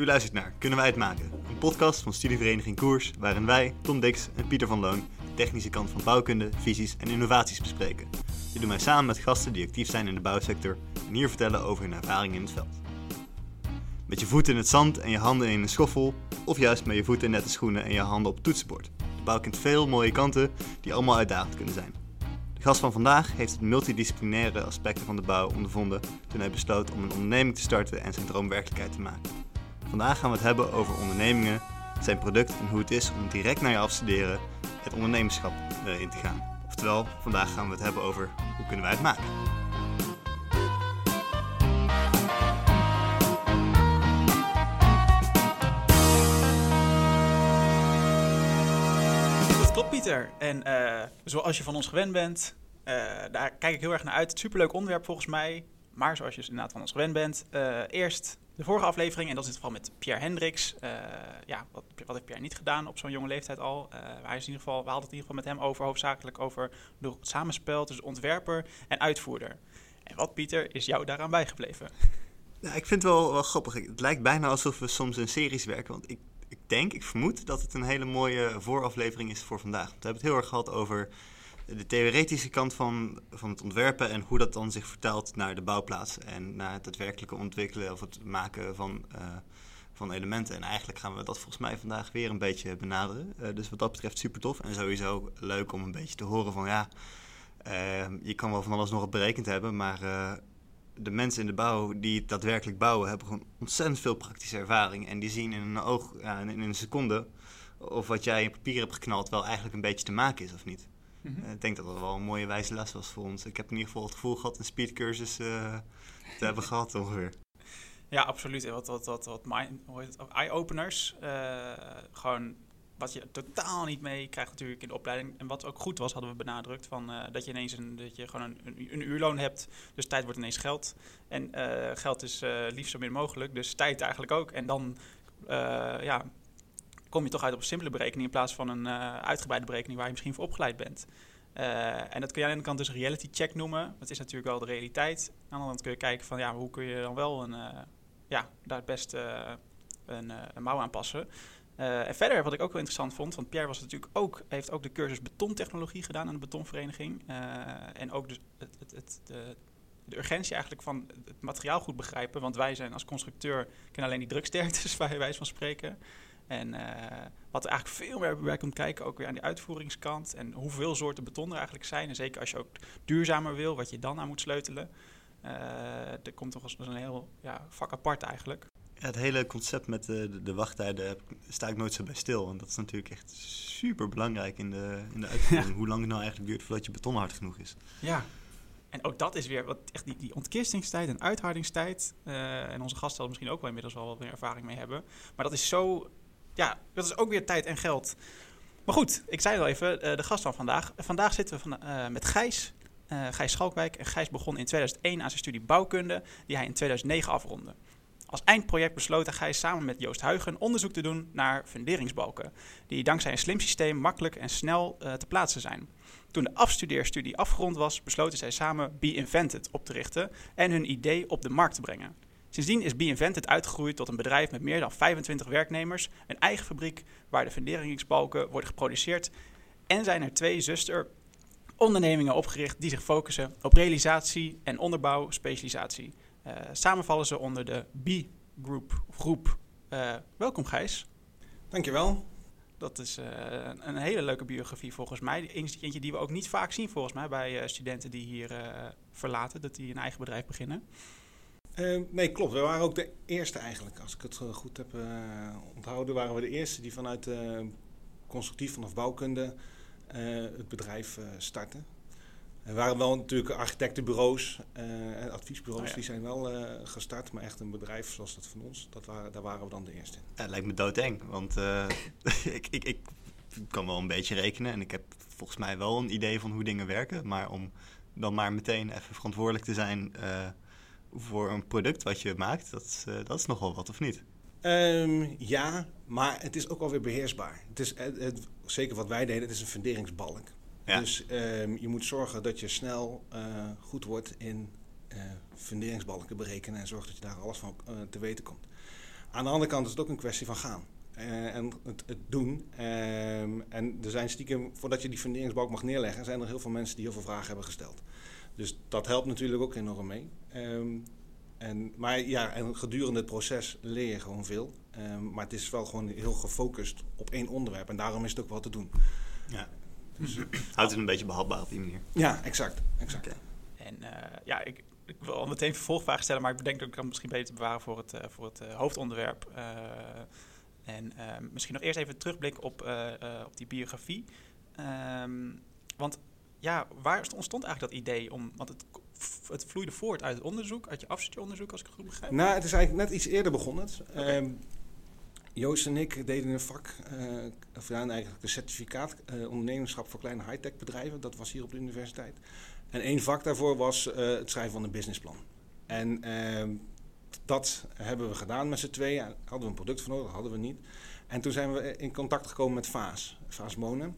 U luistert naar Kunnen wij het maken? Een podcast van studievereniging Koers, waarin wij, Tom Dix en Pieter van Loon, de technische kant van bouwkunde, visies en innovaties bespreken. Dit doen wij samen met gasten die actief zijn in de bouwsector en hier vertellen over hun ervaringen in het veld. Met je voeten in het zand en je handen in een schoffel, of juist met je voeten in nette schoenen en je handen op het toetsenbord. De bouw kent veel mooie kanten die allemaal uitdagend kunnen zijn. De gast van vandaag heeft het multidisciplinaire aspecten van de bouw ondervonden toen hij besloot om een onderneming te starten en zijn droom werkelijkheid te maken. Vandaag gaan we het hebben over ondernemingen, zijn product en hoe het is om direct na je afstuderen het ondernemerschap eh, in te gaan. Oftewel, vandaag gaan we het hebben over hoe kunnen wij het maken. Dat klopt, Pieter. En eh, zoals je van ons gewend bent, eh, daar kijk ik heel erg naar uit. Superleuk onderwerp volgens mij. Maar zoals je inderdaad van ons gewend bent, eerst de vorige aflevering, en dat is het geval met Pierre Hendricks. Eh, ja, wat, wat heeft Pierre niet gedaan op zo'n jonge leeftijd al? Eh, in ieder geval, we hadden het in ieder geval met hem over, hoofdzakelijk over het samenspel tussen ontwerper en uitvoerder. En wat, Pieter, is jou daaraan bijgebleven? Ja, ik vind het wel, wel grappig. Het lijkt bijna alsof we soms in series werken. Want ik, ik denk, ik vermoed dat het een hele mooie vooraflevering is voor vandaag. We hebben het heel erg gehad over de theoretische kant van, van het ontwerpen en hoe dat dan zich vertaalt naar de bouwplaats en naar het daadwerkelijke ontwikkelen of het maken van, eh, van elementen. En eigenlijk gaan we dat volgens mij vandaag weer een beetje benaderen. Eh, dus wat dat betreft super tof en sowieso leuk om een beetje te horen van ja, eh, je kan wel van alles nog op berekend hebben, maar eh, de mensen in de bouw die het daadwerkelijk bouwen hebben gewoon ontzettend veel praktische ervaring en die zien in een oog, in een seconde of wat jij in papier hebt geknald wel eigenlijk een beetje te maken is of niet. Eh, Ik denk dat dat wel een mooie wijze les was voor ons. Ik heb in ieder geval het gevoel gehad een speedcursus eh, te hebben gehad ongeveer. Ja, absoluut. Wat, wat, wat, wat eye-openers. Eh, gewoon wat je totaal niet mee krijgt natuurlijk in de opleiding. En wat ook goed was, hadden we benadrukt. Van, dat je ineens een, dat je gewoon een, een, een uurloon hebt. Dus tijd wordt ineens geld. En geld is liefst zo min mogelijk. Dus tijd eigenlijk ook. En dan ja, kom je toch uit op een simpele berekening. In plaats van een eh, uitgebreide berekening waar je misschien voor opgeleid bent. Eh, en dat kun je aan de ene kant dus reality check noemen. Dat is natuurlijk wel de realiteit. Aan de andere kant kun je kijken van ja, hoe kun je dan wel een, eh, ja, daar het best een, een mouw aan passen. En verder, wat ik ook wel interessant vond, want Pierre was natuurlijk ook, heeft ook de cursus betontechnologie gedaan aan de betonvereniging. En ook dus het, het, de, de urgentie eigenlijk van het materiaal goed begrijpen. Want wij zijn als constructeur, kennen alleen die druksterktes bij wijze van spreken. En eh, wat er eigenlijk veel meer bij komt kijken, ook weer aan die uitvoeringskant. En hoeveel soorten beton er eigenlijk zijn. En zeker als je ook duurzamer wil, wat je dan aan moet sleutelen. Eh er komt toch als een heel ja, vak apart eigenlijk. Ja, het hele concept met de, de, de wachttijden sta ik nooit zo bij stil. Want dat is natuurlijk echt super belangrijk in de, in de uitvoering. Hoe lang het nou eigenlijk duurt voordat je beton hard genoeg is. Ja. En ook dat is weer wat echt die, die ontkistingstijd en uithardingstijd. eh, en onze gasten zal misschien ook wel inmiddels wel wat meer ervaring mee hebben. Maar dat is zo. Ja, dat is ook weer tijd en geld. Maar goed, ik zei al even, eh, de gast van vandaag. Vandaag zitten we van, eh, met Gijs. eh, Gijs Schalkwijk. En Gijs begon in 2001 aan zijn studie bouwkunde, die hij in 2009 afronde. Als eindproject besloot Gijs samen met Joost Huigen onderzoek te doen naar funderingsbalken, die dankzij een slim systeem makkelijk en snel te plaatsen zijn. Toen de afstudeerstudie afgerond was, besloten zij samen Be Invented op te richten en hun idee op de markt te brengen. Sindsdien is Be Invented uitgegroeid tot een bedrijf met meer dan 25 werknemers, een eigen fabriek waar de funderingsbalken worden geproduceerd en zijn er twee zusterondernemingen opgericht die zich focussen op realisatie en onderbouw specialisatie. Samen vallen ze onder de B-groep. Groep. Eh, welkom Gijs. Dankjewel. Dat is eh, een- hele leuke biografie volgens mij. Eentje die we ook niet vaak zien volgens mij bij studenten die hier verlaten, dat die een eigen bedrijf beginnen. Eh, nee, klopt. We waren ook de eerste eigenlijk. Als ik het eh, goed heb eh, onthouden, waren we de eerste die vanuit eh, constructief vanaf bouwkunde het bedrijf starten. Er waren wel natuurlijk architectenbureaus en adviesbureaus, Oh ja. die zijn wel gestart. Maar echt een bedrijf zoals dat van ons, dat waren, daar waren we dan de eerste in. Ja, het lijkt me doodeng, want ik, ik, ik kan wel een beetje rekenen en ik heb volgens mij wel een idee van hoe dingen werken. Maar om dan maar meteen even verantwoordelijk te zijn voor een product wat je maakt, dat, is, eh, dat is nogal wat, of niet? Ehm, ja, maar het is ook alweer beheersbaar. Het is, het, het- zeker wat wij deden, het is een funderingsbalk. Ja. Dus ehm, je moet zorgen dat je snel eh, goed wordt in eh, funderingsbalken berekenen en zorg dat je daar alles van eh, te weten komt. Aan de andere kant is het ook een kwestie van gaan. Eh, en het, het doen. Ehm, en er zijn stiekem, voordat je die funderingsbalk mag neerleggen, zijn er heel veel mensen die heel veel vragen hebben gesteld. Dus dat helpt natuurlijk ook enorm mee. Ehm, en, maar ja, en gedurende het proces leer je gewoon veel. Ehm, maar het is wel gewoon heel gefocust op één onderwerp. En daarom is het ook wel te doen. Ja. Dus, Houdt het een beetje behapbaar op die manier. Ja, exact. exact. Oké. En eh, ja, ik, ik wil al meteen vervolgvragen stellen, maar ik bedenk dat ik kan misschien beter bewaren voor het, eh, voor het eh, hoofdonderwerp. Eh, en eh, misschien nog eerst even terugblik op, eh, eh, op die biografie. Ehm, want ja, waar ontstond eigenlijk dat idee om... Want het, het vloeide voort uit het onderzoek, uit je afstudeeronderzoek, als ik het goed begrijp. Nou, het is eigenlijk net iets eerder begonnen. Ehm, Joost en ik deden een vak, eh, of ja, eigenlijk een certificaat eh, ondernemerschap voor kleine high-tech bedrijven. Dat was hier op de universiteit. En één vak daarvoor was eh, het schrijven van een businessplan. En ehm, dat hebben we gedaan met z'n tweeën. Hadden we een product voor nodig, hadden we niet. En toen zijn we in contact gekomen met Vaas, Vaas Monen.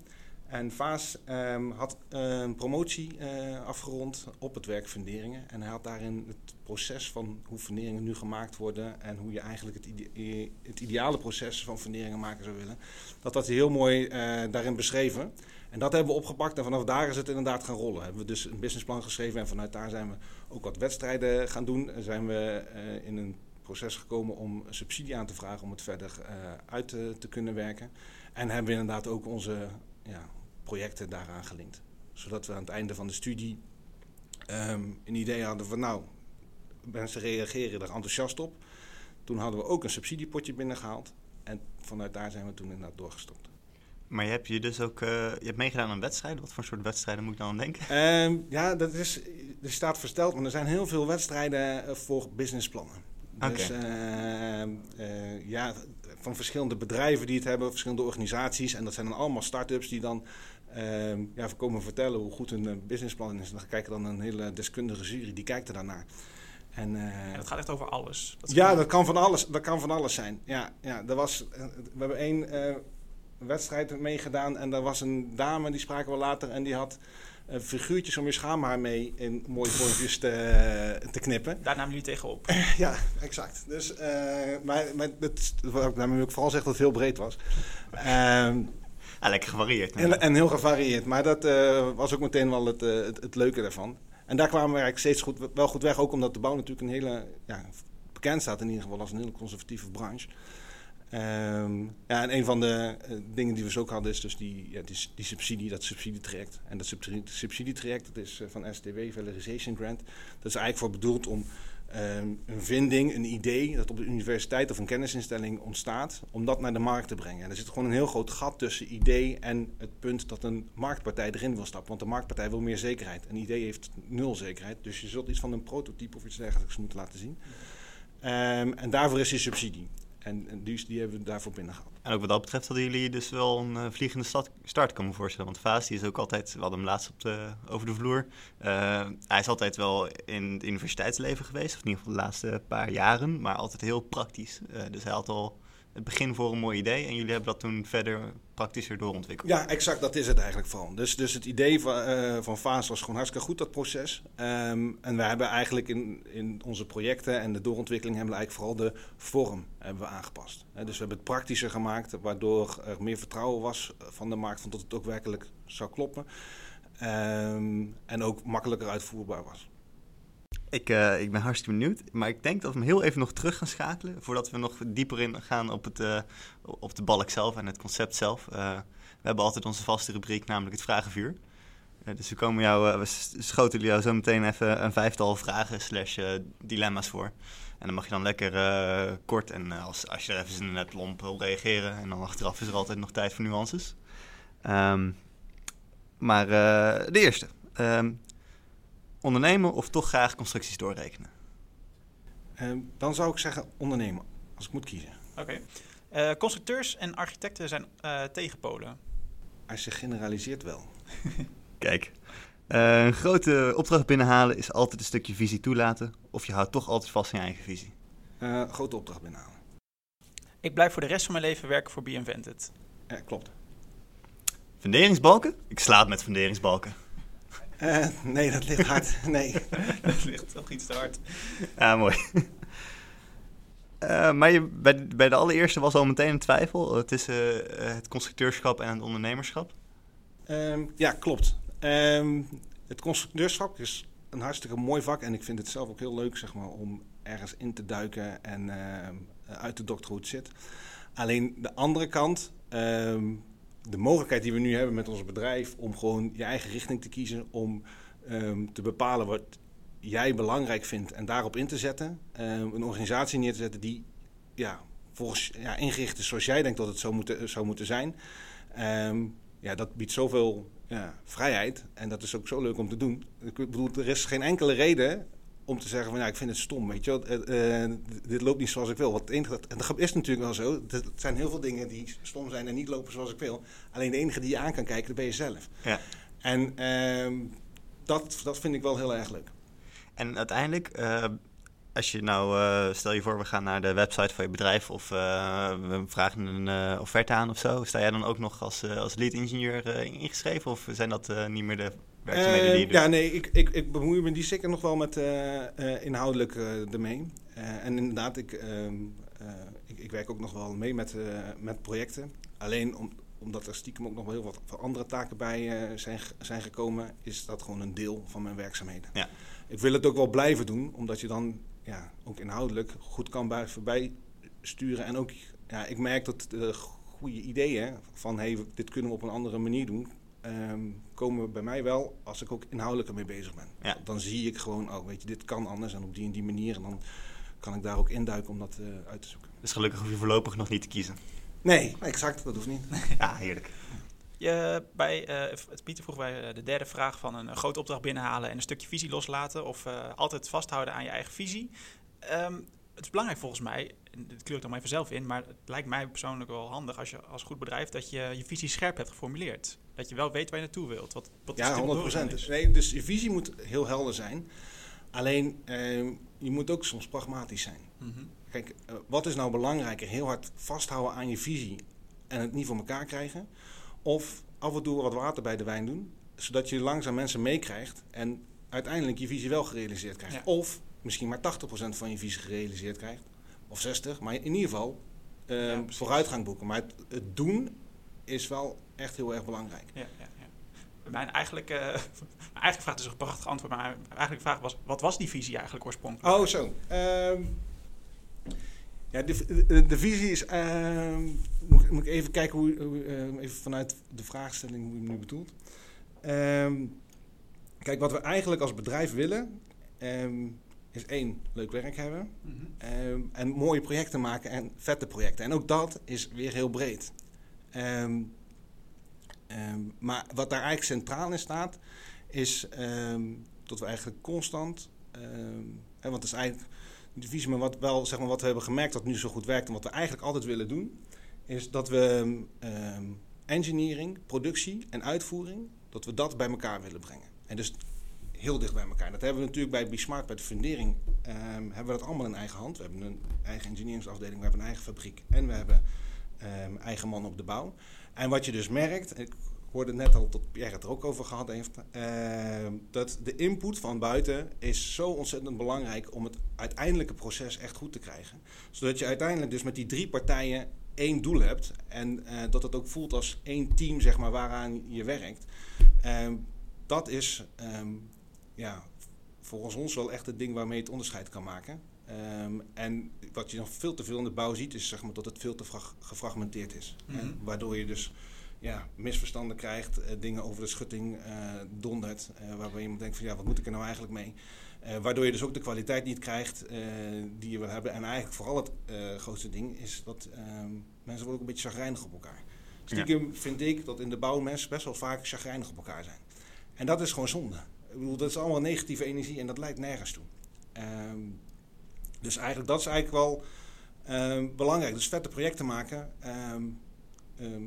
En Vaas ehm, had eh, een promotie eh, afgerond op het werk funderingen. En hij had daarin het proces van hoe funderingen nu gemaakt worden en hoe je eigenlijk het, ide- het ideale proces van funderingen maken zou willen. Dat had hij heel mooi eh, daarin beschreven. En dat hebben we opgepakt en vanaf daar is het inderdaad gaan rollen. Hebben we dus een businessplan geschreven en vanuit daar zijn we ook wat wedstrijden gaan doen. En zijn we eh, in een proces gekomen om subsidie aan te vragen om het verder eh, uit te, te kunnen werken. En hebben we inderdaad ook onze ja, projecten daaraan gelinkt. Zodat we aan het einde van de studie ehm, een idee hadden van nou, mensen reageren er enthousiast op. Toen hadden we ook een subsidiepotje binnengehaald. En vanuit daar zijn we toen inderdaad doorgestopt. Maar je hebt je dus ook eh, je hebt meegedaan aan wedstrijden. Wat voor soort wedstrijden moet ik dan aan denken? Ehm, ja, dat is, er staat versteld, maar er zijn heel veel wedstrijden eh, voor businessplannen. Dus ehm, eh, ja, van verschillende bedrijven die het hebben, verschillende organisaties. En dat zijn dan allemaal start-ups die dan ja, komen vertellen hoe goed hun eh, businessplan is. En dan kijken dan een hele deskundige jury, die kijkt er daarnaar. En, En dat gaat echt over alles. Dat ja, dat kan van alles, dat kan van alles zijn. Ja, ja, er was, eh, we hebben één eh, wedstrijd meegedaan en daar was een dame, die spraken we later, en die had eh, figuurtjes om je schaamhaar mee in mooie vormpjes te, te knippen. Daar namen jullie tegenop. Ja, exact. Dus, maar, maar het, wat ik ook vooral zeg dat het heel breed was. Ehm, Ah, lekker gevarieerd. en, en heel gevarieerd. Maar dat eh, was ook meteen wel het, eh, het, het leuke daarvan. En daar kwamen we eigenlijk steeds goed, wel goed weg. Ook omdat de bouw natuurlijk een hele... Ja, bekend staat in ieder geval als een hele conservatieve branche. Ehm, ja, en een van de eh, dingen die we dus ook hadden is dus die, ja, die, die subsidie, dat subsidietraject. En dat subsidie, subsidietraject dat is van STW, Valorization Grant. Dat is eigenlijk voor bedoeld om een vinding, een idee dat op de universiteit of een kennisinstelling ontstaat, om dat naar de markt te brengen. En er zit gewoon een heel groot gat tussen idee en het punt dat een marktpartij erin wil stappen. Want de marktpartij wil meer zekerheid. Een idee heeft nul zekerheid. Dus je zult iets van een prototype of iets dergelijks moeten laten zien. Ehm, en daarvoor is die subsidie. En, en die, hebben we daarvoor binnengehaald. En ook wat dat betreft hadden jullie dus wel een eh, vliegende start, start, kan voorstellen. Want Vaas is ook altijd, we hadden hem laatst op de, over de vloer. Eh, hij is altijd wel in het universiteitsleven geweest, of in ieder geval de laatste paar jaren, maar altijd heel praktisch. Eh, dus hij had al het begin voor een mooi idee en jullie hebben dat toen verder praktischer doorontwikkeld. Ja, exact, dat is het eigenlijk vooral. Dus, dus het idee van, eh van was gewoon hartstikke goed, dat proces. Ehm, en we hebben eigenlijk in, in onze projecten en de doorontwikkeling hebben we eigenlijk vooral de vorm hebben we aangepast. Dus we hebben het praktischer gemaakt, waardoor er meer vertrouwen was van de markt, van dat het ook werkelijk zou kloppen. Ehm, en ook makkelijker uitvoerbaar was. Ik, eh, ik ben hartstikke benieuwd, maar ik denk dat we hem heel even nog terug gaan schakelen voordat we nog dieper in gaan op, het, eh, op de balk zelf en het concept zelf. Eh, we hebben altijd onze vaste rubriek, namelijk het vragenvuur. Dus we, komen jou, schoten jou zo meteen even een vijftal vragen slash dilemma's voor. En dan mag je dan lekker kort en als, als je er even in hebt, lomp wil reageren. En dan achteraf is er altijd nog tijd voor nuances. Ehm, maar de eerste. Ehm, ondernemen of toch graag constructies doorrekenen? Ehm, dan zou ik zeggen ondernemen, als ik moet kiezen. Oké. Eh, constructeurs en architecten zijn eh, tegenpolen. Als je generaliseert wel. Kijk, eh, een grote opdracht binnenhalen is altijd een stukje visie toelaten. Of je houdt toch altijd vast aan je eigen visie. Eh, grote opdracht binnenhalen. Ik blijf voor de rest van mijn leven werken voor Invented. Ja, klopt. Funderingsbalken? Ik slaap met funderingsbalken. Eh, nee, dat ligt hard. Nee. Dat ligt toch iets te hard. Ja, mooi. Uh, maar je, bij, bij de allereerste was al meteen een twijfel tussen uh, het constructeurschap en het ondernemerschap? Um, ja, klopt. Um, het constructeurschap is een hartstikke mooi vak en ik vind het zelf ook heel leuk zeg maar, om ergens in te duiken en uh, uit te dokteren hoe het zit. Alleen de andere kant, um, de mogelijkheid die we nu hebben met ons bedrijf om gewoon je eigen richting te kiezen, om um, te bepalen wat jij belangrijk vindt en daarop in te zetten. Um, een organisatie neer te zetten die ja, volgens ja, ingericht is zoals jij denkt dat het zou moeten, zou moeten zijn. ja, dat biedt zoveel ja, vrijheid. En dat is ook zo leuk om te doen. Ik bedoel, er is geen enkele reden om te zeggen van ja, ik vind het stom, weet je wel. Uh, dit loopt niet zoals ik wil. Want het enige dat, en dat is natuurlijk wel zo. Er zijn heel veel dingen die stom zijn en niet lopen zoals ik wil. Alleen de enige die je aan kan kijken, dat ben je zelf. Ja. En uh, dat, dat vind ik wel heel erg leuk. En uiteindelijk, uh, als je nou, stel je voor, we gaan naar de website van je bedrijf of we vragen een offerte aan of zo. Sta jij dan ook nog als, als lead ingenieur ingeschreven of zijn dat niet meer de werkzaamheden die je doet? Ja, nee, ik, ik, ik bemoei me die zeker nog wel met inhoudelijk ermee. en inderdaad, ik, ehm, ik, ik, werk ook nog wel mee met, met projecten. Alleen om, omdat er stiekem ook nog wel heel wat andere taken bij zijn, zijn gekomen, is dat gewoon een deel van mijn werkzaamheden. Ja. Ik wil het ook wel blijven doen, omdat je dan ja, ook inhoudelijk goed kan bij, voorbij sturen. En ook, ja, ik merk dat de goede ideeën van hey, dit kunnen we op een andere manier doen, um, komen bij mij wel als ik ook inhoudelijk ermee bezig ben. Ja. Dan zie ik gewoon, oh weet je, dit kan anders en op die en die manier. En dan kan ik daar ook induiken om dat uh, uit te zoeken. Dus gelukkig hoef je voorlopig nog niet te kiezen. Nee, exact, dat hoeft niet. ja, heerlijk. Je, bij, uh, Pieter vroeg bij uh, de derde vraag van een, een, grote opdracht binnenhalen en een stukje visie loslaten of uh, altijd vasthouden aan je eigen visie. Um, het is belangrijk volgens mij, en dit kleur ik dan maar even zelf in, maar het lijkt mij persoonlijk wel handig als je als goed bedrijf dat je je visie scherp hebt geformuleerd. Dat je wel weet waar je naartoe wilt. Wat, wat ja, 100 procent. Nee, dus je visie moet heel helder zijn. Alleen, ehm, je moet ook soms pragmatisch zijn. Mm -hmm. Kijk, wat is nou belangrijker? Heel hard vasthouden aan je visie en het niet voor elkaar krijgen? Of af en toe wat water bij de wijn doen, zodat je langzaam mensen meekrijgt en uiteindelijk je visie wel gerealiseerd krijgt. Of misschien maar 80% van je visie gerealiseerd krijgt. Of 60, maar in ieder geval uh, vooruitgang boeken. Maar het, het, doen is wel echt heel erg belangrijk. Ja, ja, ja. Mijn eigenlijke, uh, mijn vraag is een prachtig antwoord, maar mijn eigenlijke vraag was: wat was die visie eigenlijk oorspronkelijk? Oh, zo. Uh, ja, de, de, de visie is. Uh, moet, moet, ik even kijken hoe. Uh, even vanuit de vraagstelling hoe je hem nu bedoelt. Kijk, wat we eigenlijk als bedrijf willen. Ehm, is één, leuk werk hebben. Mm -hmm. en mooie projecten maken en vette projecten. En ook dat is weer heel breed. Maar wat daar eigenlijk centraal in staat. Is dat we eigenlijk constant. want het is eigenlijk divisie. Maar wat, wel, zeg maar, wat we hebben gemerkt dat nu zo goed werkt en wat we eigenlijk altijd willen doen, is dat we engineering, productie en uitvoering, dat we dat bij elkaar willen brengen. En dus heel dicht bij elkaar. Dat hebben we natuurlijk bij BeSmart, bij de fundering, hebben we dat allemaal in eigen hand. We hebben een eigen engineeringsafdeling, we hebben een eigen fabriek en we hebben um, eigen man op de bouw. En wat je dus merkt, ik hoorde net al tot Pierre het er ook over gehad heeft, uh, dat de input van buiten is zo ontzettend belangrijk om het uiteindelijke proces echt goed te krijgen. Zodat je uiteindelijk dus met die drie partijen één doel hebt en uh, dat het ook voelt als één team zeg maar, waaraan je werkt. Uh, dat is ja, volgens ons wel echt het ding waarmee je het onderscheid kan maken. Um, en wat je nog veel te veel in de bouw ziet, is zeg maar, dat het veel te gefragmenteerd is. Mm -hmm. en waardoor je dus ja, misverstanden krijgt, uh, dingen over de schutting uh, dondert, uh, waarbij iemand denkt van ja, wat moet ik er nou eigenlijk mee? waardoor je dus ook de kwaliteit niet krijgt die je wil hebben. En eigenlijk vooral het grootste ding is dat ehm, mensen worden ook een beetje chagrijnig op elkaar. Stiekem ja. vind ik dat in de bouw mensen best wel vaak chagrijnig op elkaar zijn. En dat is gewoon zonde. Ik bedoel, dat is allemaal negatieve energie en dat leidt nergens toe. Um, dus eigenlijk, dat is eigenlijk wel um, belangrijk. Dus vette projecten maken.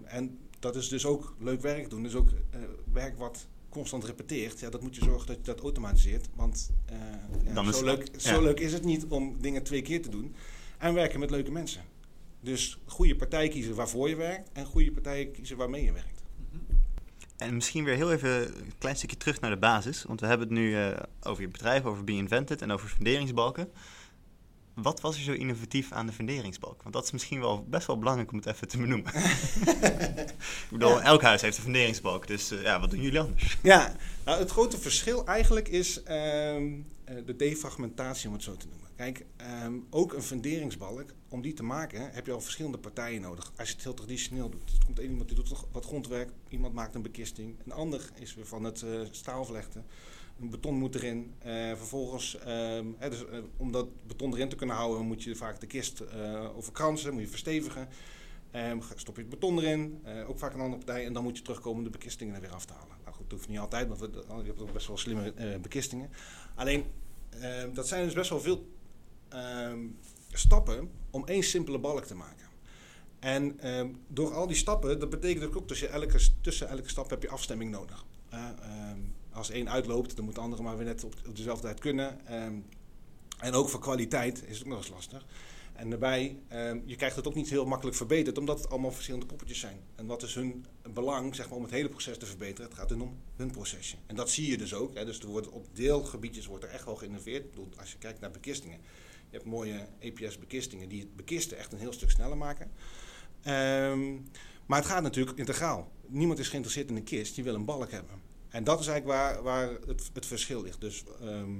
en dat is dus ook leuk werk doen. Dus ook uh, werk wat constant repeteert. Ja, dat moet je zorgen dat je dat automatiseert. Want uh, ja, zo, leuk, ja. zo leuk is het niet om dingen twee keer te doen. En werken met leuke mensen. Dus goede partij kiezen waarvoor je werkt. En goede partij kiezen waarmee je werkt. En misschien weer heel even een klein stukje terug naar de basis. Want we hebben het nu uh, over je bedrijf, over Be Invented en over funderingsbalken. Wat was er zo innovatief aan de funderingsbalk? Want dat is misschien wel best wel belangrijk om het even te benoemen. ik bedoel, Ja. elk huis heeft een funderingsbalk, dus eh, ja, wat doen jullie anders? Ja, nou, het grote verschil eigenlijk is ehm, eh, de defragmentatie, om het zo te noemen. Kijk, ehm, ook een funderingsbalk, om die te maken heb je al verschillende partijen nodig. Als je het heel traditioneel doet. Er komt één iemand die doet wat grondwerk, iemand maakt een bekisting. Een ander is weer van het eh, staalvlechten. Een beton moet erin. Eh, vervolgens, ehm, hè, dus, eh, om dat beton erin te kunnen houden, moet je vaak de kist eh overkransen, moet je verstevigen. Ehm, stop je het beton erin, ook vaak een andere partij. En dan moet je terugkomen om de bekistingen er weer af te halen. Nou goed, dat hoeft niet altijd, want we, je hebt ook best wel slimme bekistingen. Alleen, ehm, dat zijn dus best wel veel stappen om één simpele balk te maken. En door al die stappen, dat betekent ook tussen elke, tussen elke stap heb je afstemming nodig. Als één uitloopt, dan moet de andere maar weer net op, dezelfde tijd kunnen. Ehm, en ook voor kwaliteit is het ook nog eens lastig. En daarbij, ehm, je krijgt het ook niet heel makkelijk verbeterd, omdat het allemaal verschillende poppetjes zijn. En wat is hun belang, zeg maar, om het hele proces te verbeteren? Het gaat hun om hun procesje. En dat zie je dus ook. Hè. Dus er wordt op deelgebiedjes wordt er echt wel geïnnoveerd. Bedoel, als je kijkt naar bekistingen. Je hebt mooie EPS-bekistingen die het bekisten echt een heel stuk sneller maken. Ehm, maar het gaat natuurlijk integraal. Niemand is geïnteresseerd in een kist, die wil een balk hebben. En dat is eigenlijk waar, waar het, het verschil ligt. Dus ehm,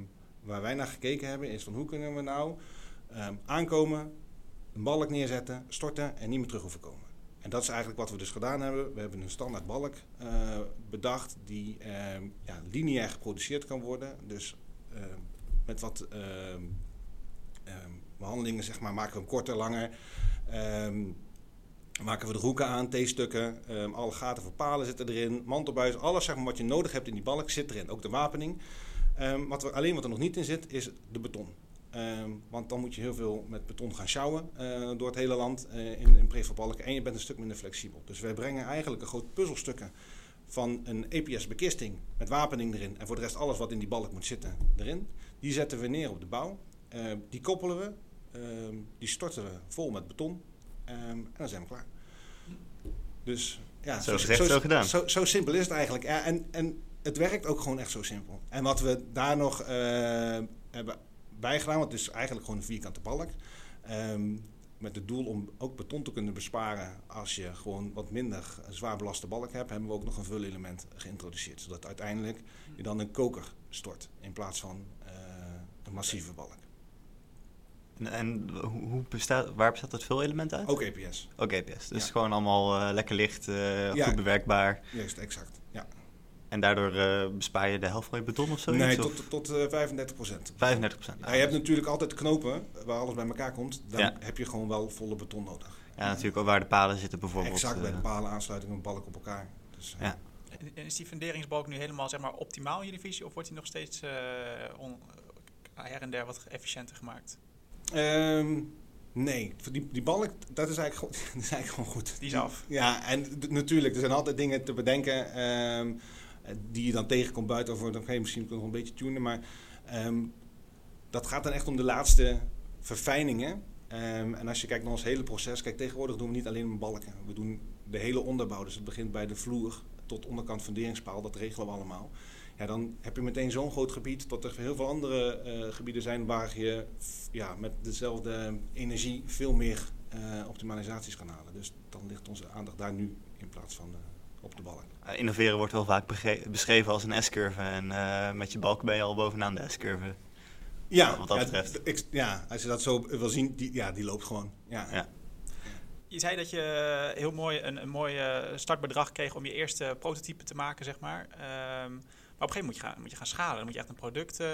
waar wij naar gekeken hebben is van hoe kunnen we nou ehm, aankomen, een balk neerzetten, storten en niet meer terug hoeven komen. En dat is eigenlijk wat we dus gedaan hebben. We hebben een standaard balk eh, bedacht die ehm, ja, lineair geproduceerd kan worden. Dus met wat behandelingen zeg maar, maken we hem korter, langer. Maken we de hoeken aan, T-stukken, ehm, alle gaten voor palen zitten erin, mantelbuis, alles zeg maar, wat je nodig hebt in die balk zit erin. Ook de wapening. Ehm, wat er, alleen wat er nog niet in zit, is de beton. Ehm, want dan moet je heel veel met beton gaan sjouwen eh, door het hele land eh, in, in prefabbalken. En je bent een stuk minder flexibel. Dus wij brengen eigenlijk een groot puzzelstukken van een EPS-bekisting met wapening erin. En voor de rest alles wat in die balk moet zitten erin. Die zetten we neer op de bouw. Die koppelen we. Die storten we vol met beton. Ehm, en dan zijn we klaar. Dus ja, Zo zo gedaan. Zo, zo simpel is het eigenlijk. Ja, en, en het werkt ook gewoon echt zo simpel. En wat we daar nog eh, hebben bijgedaan, want het is eigenlijk gewoon een vierkante balk. Ehm, met het doel om ook beton te kunnen besparen als je gewoon wat minder zwaar belaste balk hebt, hebben we ook nog een vulelement geïntroduceerd. Zodat uiteindelijk je dan een koker stort in plaats van eh, een massieve balk. En, hoe bestaat, waar bestaat dat veel element uit? Ook EPS. Ook EPS. Dus Ja. gewoon allemaal eh, lekker licht, eh, Ja. goed bewerkbaar. Juist, exact. Ja. En daardoor eh, bespaar je de helft van je beton of zo? nee, tot, tot eh, 35 procent. 35 procent. Ja, je hebt natuurlijk altijd knopen waar alles bij elkaar komt. Dan Ja. heb je gewoon wel volle beton nodig. Ja, natuurlijk ook waar de palen zitten bijvoorbeeld. exact, bij de palen aansluitingen, balk op elkaar. Dus, Ja. Is die funderingsbalk nu helemaal zeg maar, optimaal in jullie visie? Of wordt die nog steeds eh, on- her en der wat efficiënter gemaakt? Ehm, nee, die, die balk, dat is, eigenlijk gewoon, dat is eigenlijk gewoon goed. Die is af. Ja, en natuurlijk, er zijn altijd dingen te bedenken ehm, die je dan tegenkomt buiten. Of dan kan je misschien nog een beetje tunen, maar ehm, dat gaat dan echt om de laatste verfijningen. En als je kijkt naar ons hele proces, kijk, tegenwoordig doen we niet alleen balken. We doen de hele onderbouw, dus het begint bij de vloer tot onderkant funderingspaal, dat regelen we allemaal. Ja, dan heb je meteen zo'n groot gebied tot er heel veel andere eh, gebieden zijn waar je ja, met dezelfde energie veel meer eh, optimalisaties kan halen. Dus dan ligt onze aandacht daar nu in plaats van eh, op de balk. eh, innoveren wordt wel vaak beschreven als een S-curve. En eh, met je balk ben je al bovenaan de S-curve. Ja, Wat dat ja, betreft. ik- ja, als je dat zo wil zien, die, ja, die loopt gewoon. Ja. Ja. Je zei dat je heel mooi een, een mooi startbedrag kreeg om je eerste prototype te maken, zeg maar. Ehm, maar op een gegeven moment moet je gaan, moet je gaan schalen. Dan moet je echt een product eh,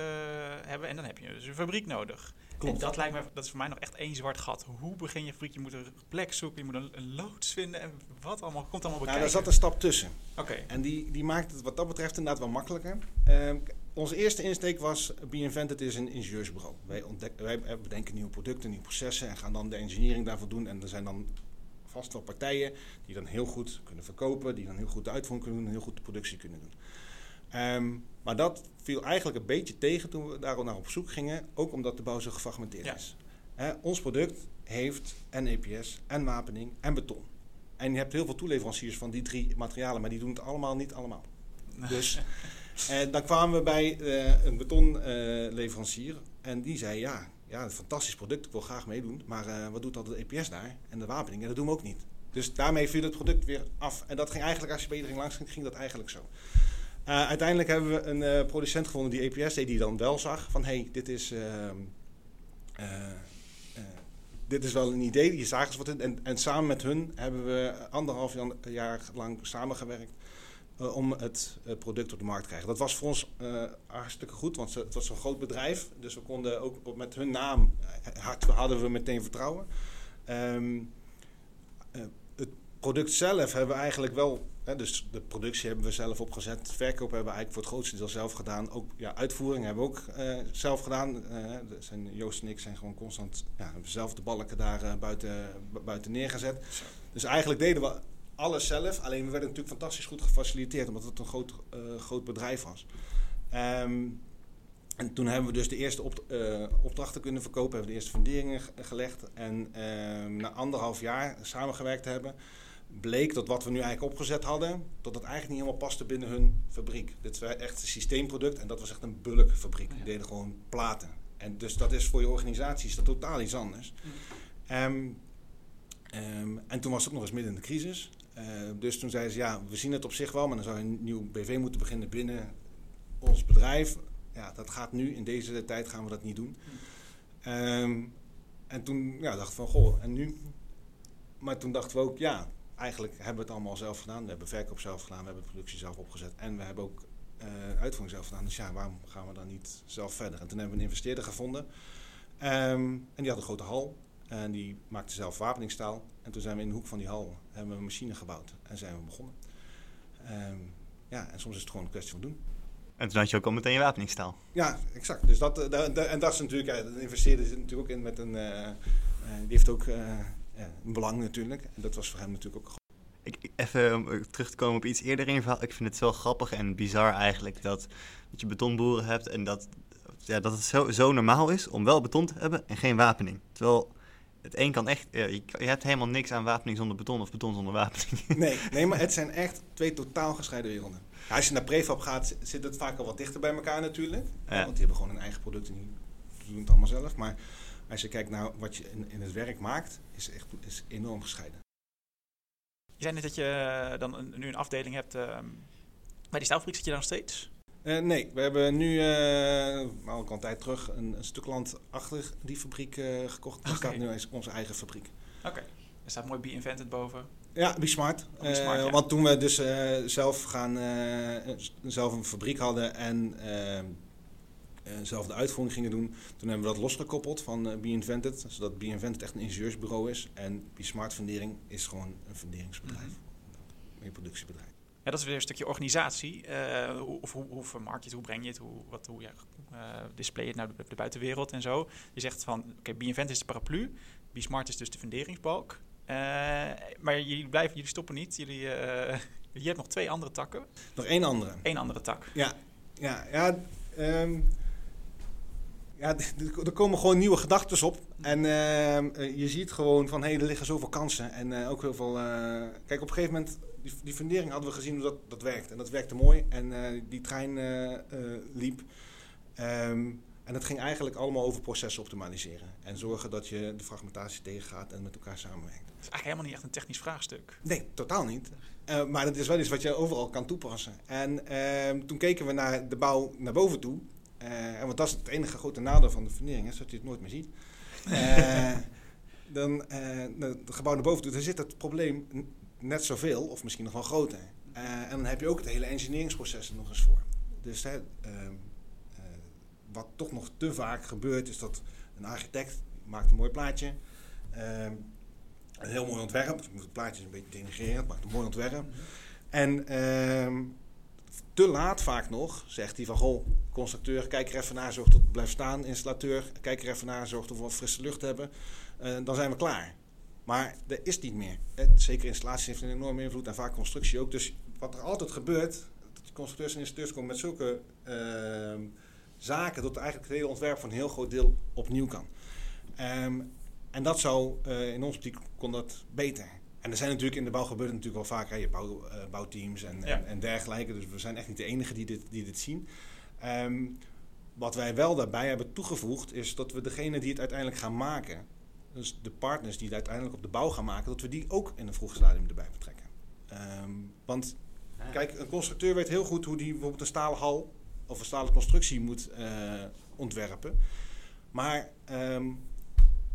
hebben en dan heb je dus een fabriek nodig. Klopt. En dat lijkt me, dat is voor mij nog echt één zwart gat. Hoe begin je fabriek? Je moet een plek zoeken, je moet een, een loods vinden en wat allemaal komt allemaal Nou, bekijken. daar zat een stap tussen. Oké. En die, die maakt het wat dat betreft inderdaad wel makkelijker. Ehm, onze eerste insteek was, Be Invented is een ingenieursbureau. Wij, eh, bedenken nieuwe producten, nieuwe processen en gaan dan de engineering daarvoor doen. En er zijn dan vast wel partijen die dan heel goed kunnen verkopen, die dan heel goed de uitvoering kunnen doen en heel goed de productie kunnen doen. Ehm, maar dat viel eigenlijk een beetje tegen toen we daar naar op zoek gingen, ook omdat de bouw zo gefragmenteerd Ja. is. Ons product heeft en EPS en wapening en beton. En je hebt heel veel toeleveranciers van die drie materialen, maar die doen het allemaal niet allemaal. Dus eh, dan kwamen we bij eh, een betonleverancier en die zei ja, ja, een fantastisch product, ik wil graag meedoen. Maar eh, wat doet dan de EPS daar? En de wapening? Ja, dat doen we ook niet. Dus daarmee viel het product weer af. En dat ging eigenlijk, als je bij iedereen langs ging, ging dat eigenlijk zo. Uh, uiteindelijk hebben we een uh, producent gevonden die EPS deed, die dan wel zag van hey, dit is. Uh, dit is wel een idee, die zagen ze wat in. En, en, samen met hun hebben we anderhalf jaar lang samengewerkt om het product op de markt te krijgen. Dat was voor ons hartstikke goed, want het was een groot bedrijf. Dus we konden ook met hun naam, hadden we meteen vertrouwen. Het product zelf hebben we eigenlijk wel Hè, dus de productie hebben we zelf opgezet. Verkoop hebben we eigenlijk voor het grootste deel zelf gedaan. Ook ja, uitvoering hebben we ook uh, zelf gedaan. Uh, zijn, Joost en ik zijn gewoon constant ja, zelf de balken daar uh, buiten, buiten neergezet. Dus eigenlijk deden we alles zelf. Alleen we werden natuurlijk fantastisch goed gefaciliteerd omdat het een groot, groot bedrijf was. Um, en toen hebben we dus de eerste op, opdrachten kunnen verkopen, hebben we de eerste funderingen gelegd. En ehm, na anderhalf jaar samengewerkt hebben, bleek dat wat we nu eigenlijk opgezet hadden, dat dat eigenlijk niet helemaal paste binnen hun fabriek. Dit was echt een systeemproduct en dat was echt een bulkfabriek. Die deden gewoon platen. En dus dat is voor je organisatie is dat totaal iets anders. Um, um, en toen was het ook nog eens midden in de crisis. Uh, dus toen zeiden ze, ja, we zien het op zich wel, maar dan zou je een nieuw BV moeten beginnen binnen ons bedrijf. Ja, dat gaat nu, in deze tijd gaan we dat niet doen. Um, en toen ja, dachten we van, goh, en nu? Maar toen dachten we ook, ja, eigenlijk hebben we het allemaal zelf gedaan. We hebben verkoop zelf gedaan, we hebben productie zelf opgezet en we hebben ook uh, uitvoering zelf gedaan. Dus ja, waarom gaan we dan niet zelf verder? En toen hebben we een investeerder gevonden. Um, en die had een grote hal. En die maakte zelf wapeningstaal. En toen zijn we in de hoek van die hal hebben we een machine gebouwd. En zijn we begonnen. Um, ja, en soms is het gewoon een kwestie van doen. En toen had je ook al meteen je wapeningstaal. Ja, exact. Dus dat, uh, en dat is natuurlijk, uh, de investeerder zit natuurlijk ook in met een, die heeft ook belang natuurlijk. En dat was voor hem natuurlijk ook ik, even om terug te komen op iets eerder in je verhaal. Ik vind het wel grappig en bizar eigenlijk dat, dat je betonboeren hebt en dat, ja, dat het zo, zo normaal is om wel beton te hebben en geen wapening. Terwijl het een kan echt, ja, je, je, hebt helemaal niks aan wapening zonder beton of beton zonder wapening. Nee, nee maar het zijn echt twee totaal gescheiden werelden. Ja, als je naar prefab gaat, zit het vaak al wat dichter bij elkaar natuurlijk. Ja. Want die hebben gewoon een eigen product en die doen het allemaal zelf. Maar als je kijkt naar wat je in, in het werk maakt, is echt is enorm gescheiden. Je zei net dat je eh, dan een, nu een afdeling hebt. Uh, bij die staalfabriek zit je dan nog steeds? Uh, nee, we hebben nu, uh, al een tijd terug, een, een, stuk land achter die fabriek gekocht. Daar okay. staat nu onze eigen fabriek. Oké, okay. er staat mooi Be Invented boven. Ja, Be Smart. Oh, Be Smart ja. Want toen we dus zelf, gaan, zelf een fabriek hadden en zelf de uitvoering gingen doen. Toen hebben we dat losgekoppeld van uh, Be Invented. Zodat Be Invented echt een ingenieursbureau is. En Be Smart Fundering is gewoon een funderingsbedrijf. Mm -hmm. Een productiebedrijf. Ja, dat is weer een stukje organisatie. Uh, hoe, of hoe, hoe vermarkt je het, hoe breng je het, hoe, wat, hoe ja, uh, display je het naar de, de, buitenwereld en zo. Je zegt van, oké, okay, Be Invented is de paraplu. Be Smart is dus de funderingsbalk. maar jullie blijven, jullie stoppen niet. Jullie, je hebt nog twee andere takken. Nog één andere. Eén andere tak. Ja, ja, ja um, ja, er komen gewoon nieuwe gedachten op. En uh, je ziet gewoon van, hé, hey, er liggen zoveel kansen. En uh, ook heel veel... Uh, kijk, op een gegeven moment, die, die fundering hadden we gezien hoe dat, dat werkt. En dat werkte mooi. En die trein liep. Um, en het ging eigenlijk allemaal over processen optimaliseren. En zorgen dat je de fragmentatie tegengaat en met elkaar samenwerkt. Het is eigenlijk helemaal niet echt een technisch vraagstuk. Nee, totaal niet. maar het is wel iets wat je overal kan toepassen. En ehm, toen keken we naar de bouw naar boven toe. Uh, want dat is het enige grote nadeel van de fundering, is dat je het nooit meer ziet. Uh, dan uh, het gebouw naar boven doet, dan zit het probleem net zoveel, of misschien nog wel groter. en dan heb je ook het hele engineeringsproces er nog eens voor. Dus ehm, wat toch nog te vaak gebeurt, is dat een architect maakt een mooi plaatje. Ehm, een heel mooi ontwerp. Het plaatje is een beetje denigrerend, maakt een mooi ontwerp. En ehm, te laat vaak nog zegt hij van... Goh, constructeur, kijk er even naar, zorg dat het blijft staan. Installateur, kijk er even naar, zorg dat we wat frisse lucht hebben. Uh, dan zijn we klaar. Maar dat is niet meer. Eh, zeker installatie heeft een enorme invloed en vaak constructie ook. Dus wat er altijd gebeurt... Dat constructeurs en installateurs komen met zulke uh, zaken... dat eigenlijk het hele ontwerp van een heel groot deel opnieuw kan. Um, en dat zou, uh, in ons optiek kon dat beter. En er zijn natuurlijk in de bouw gebeurt natuurlijk wel vaak. Hè, je bouw, uh, bouwteams en, ja. en, en, dergelijke. Dus we zijn echt niet de enigen die dit, die dit zien. Um, wat wij wel daarbij hebben toegevoegd, is dat we degene die het uiteindelijk gaan maken, dus de partners die het uiteindelijk op de bouw gaan maken, dat we die ook in een vroeg stadium erbij betrekken. Ehm, want kijk, een constructeur weet heel goed hoe die bijvoorbeeld een stalen hal of een stalen constructie moet eh, ontwerpen. Maar ehm,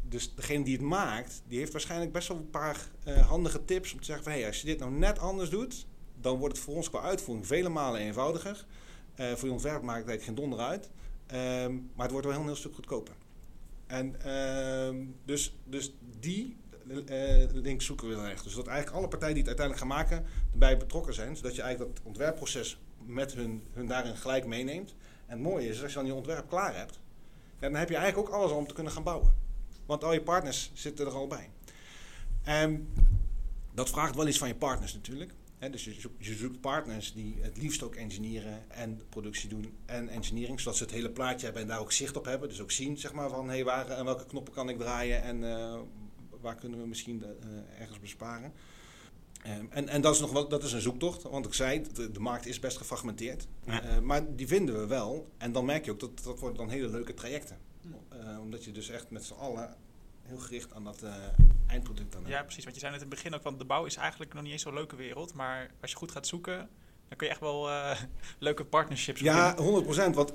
dus degene die het maakt, die heeft waarschijnlijk best wel een paar eh, handige tips om te zeggen van hé, hey, als je dit nou net anders doet, dan wordt het voor ons qua uitvoering vele malen eenvoudiger. Eh, voor je ontwerp maakt het geen donder uit. Ehm, maar het wordt wel een heel, stuk goedkoper. En ehm, dus, dus die uh, link zoeken we dan echt. Dus dat eigenlijk alle partijen die het uiteindelijk gaan maken erbij betrokken zijn. Zodat je eigenlijk dat ontwerpproces met hun, hun daarin gelijk meeneemt. En het mooie is, als je dan je ontwerp klaar hebt, dan heb je eigenlijk ook alles om te kunnen gaan bouwen. Want al je partners zitten er al bij. En dat vraagt wel iets van je partners natuurlijk. dus je zoekt, je zoekt, partners die het liefst ook engineeren en productie doen en engineering, zodat ze het hele plaatje hebben en daar ook zicht op hebben. Dus ook zien zeg maar, van hey, waar en welke knoppen kan ik draaien en uh, waar kunnen we misschien uh, ergens besparen. Um, en, en dat is nog wel, dat is een zoektocht, want ik zei, de, de markt is best gefragmenteerd. Ja. Uh, maar die vinden we wel. En dan merk je ook dat dat worden dan hele leuke trajecten. Uh, omdat je dus echt met z'n allen heel gericht aan dat uh, eindproduct dan Ja, precies. Want je zei net in het begin ook van de bouw is eigenlijk nog niet eens zo'n leuke wereld. Maar als je goed gaat zoeken, dan kun je echt wel uh, leuke partnerships Ja, 100%. Want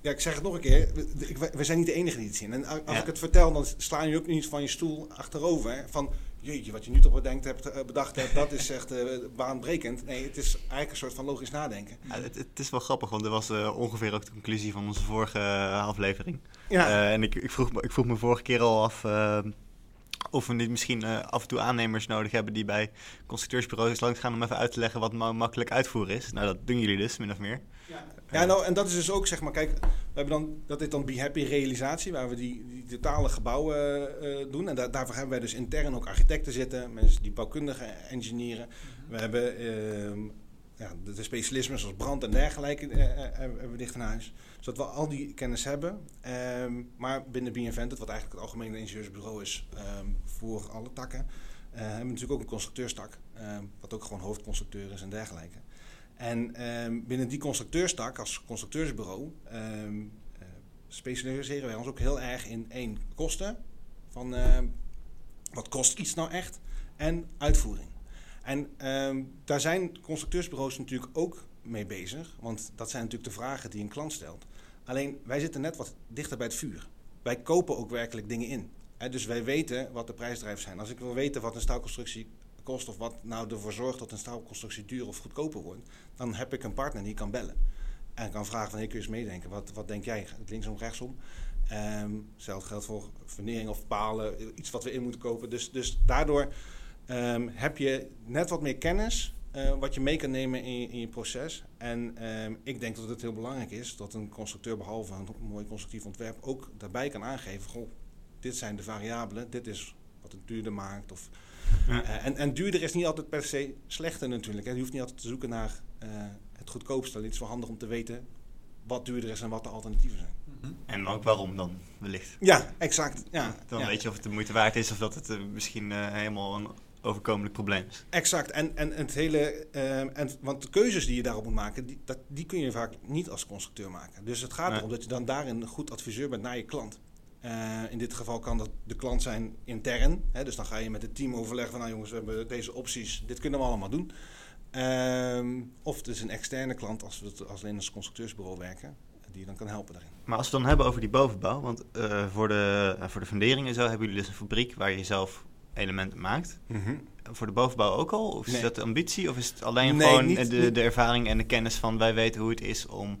ja, ik zeg het nog een keer. We, we zijn niet de enige die het zien. En als ja. ik het vertel, dan sla je ook niet van je stoel achterover. Hè, van, jeetje, wat je nu toch bedenkt hebt, bedacht hebt, dat is echt uh, baanbrekend. Nee, het is eigenlijk een soort van logisch nadenken. Ja, het, het, is wel grappig, want dat was uh, ongeveer ook de conclusie van onze vorige uh, aflevering. Ja. en ik, ik, vroeg, ik vroeg me vorige keer al af of we niet misschien af en toe aannemers nodig hebben die bij constructeursbureaus langs gaan om even uit te leggen wat ma makkelijk uitvoeren is. Nou, dat doen jullie dus, min of meer. Ja. Ja, nou, en dat is dus ook, zeg maar, kijk, we hebben dan, dat is dan Be Happy realisatie, waar we die, die totale gebouwen doen. En da daarvoor hebben wij dus intern ook architecten zitten, mensen die bouwkundige engineeren. We hebben uh, ja, de specialismen zoals brand en dergelijke uh, hebben we dicht in huis. Zodat we al die kennis hebben. Um, maar binnen BeInvented, wat eigenlijk het algemene ingenieursbureau is um, voor alle takken, hebben we natuurlijk ook een constructeurstak, um, wat ook gewoon hoofdconstructeur is en dergelijke. En binnen die constructeurstak, als constructeursbureau, specialiseren wij ons ook heel erg in één kosten. Van wat kost iets nou echt? En uitvoering. En um, daar zijn constructeursbureaus natuurlijk ook mee bezig. Want dat zijn natuurlijk de vragen die een klant stelt. Alleen wij zitten net wat dichter bij het vuur. Wij kopen ook werkelijk dingen in. Dus wij weten wat de prijsdrijvers zijn. Als ik wil weten wat een staalconstructie kost of wat nou ervoor zorgt dat een staalconstructie duur of goedkoper wordt, dan heb ik een partner die kan bellen. En kan vragen van, hey, kun je eens meedenken? Wat, wat denk jij? Linksom, rechtsom? Um, hetzelfde geldt voor fundering of palen, iets wat we in moeten kopen. Dus, dus daardoor um, heb je net wat meer kennis uh, wat je mee kan nemen in je, in je proces. En um, ik denk dat het heel belangrijk is dat een constructeur behalve een mooi constructief ontwerp ook daarbij kan aangeven, goh, dit zijn de variabelen, dit is wat het duurder maakt of ja. Uh, en, en duurder is niet altijd per se slechter natuurlijk. Hè. Je hoeft niet altijd te zoeken naar uh, het goedkoopste. Het is wel handig om te weten wat duurder is en wat de alternatieven zijn. Mm-hmm. En ook waarom dan, wellicht. Ja, exact. Ja, dan ja. weet je of het de moeite waard is of dat het uh, misschien helemaal een overkomelijk probleem is. Exact. En, en, en het hele, en, want de keuzes die je daarop moet maken, die, dat, die kun je vaak niet als constructeur maken. Dus het gaat nee. erom dat je dan daarin een goed adviseur bent naar je klant. Uh, in dit geval kan dat de klant zijn intern. Hè, dus dan ga je met het team overleggen van... nou jongens, we hebben deze opties, dit kunnen we allemaal doen. Uh, of het is een externe klant als we het als alleen als constructeursbureau werken... die je dan kan helpen daarin. Maar als we het dan hebben over die bovenbouw... want uh, voor, de, voor de fundering en zo hebben jullie dus een fabriek... waar je zelf elementen maakt. Mm -hmm. Voor de bovenbouw ook al? Of is nee. dat de ambitie? Of is het alleen nee, gewoon niet, de, de ervaring en de kennis van... wij weten hoe het is om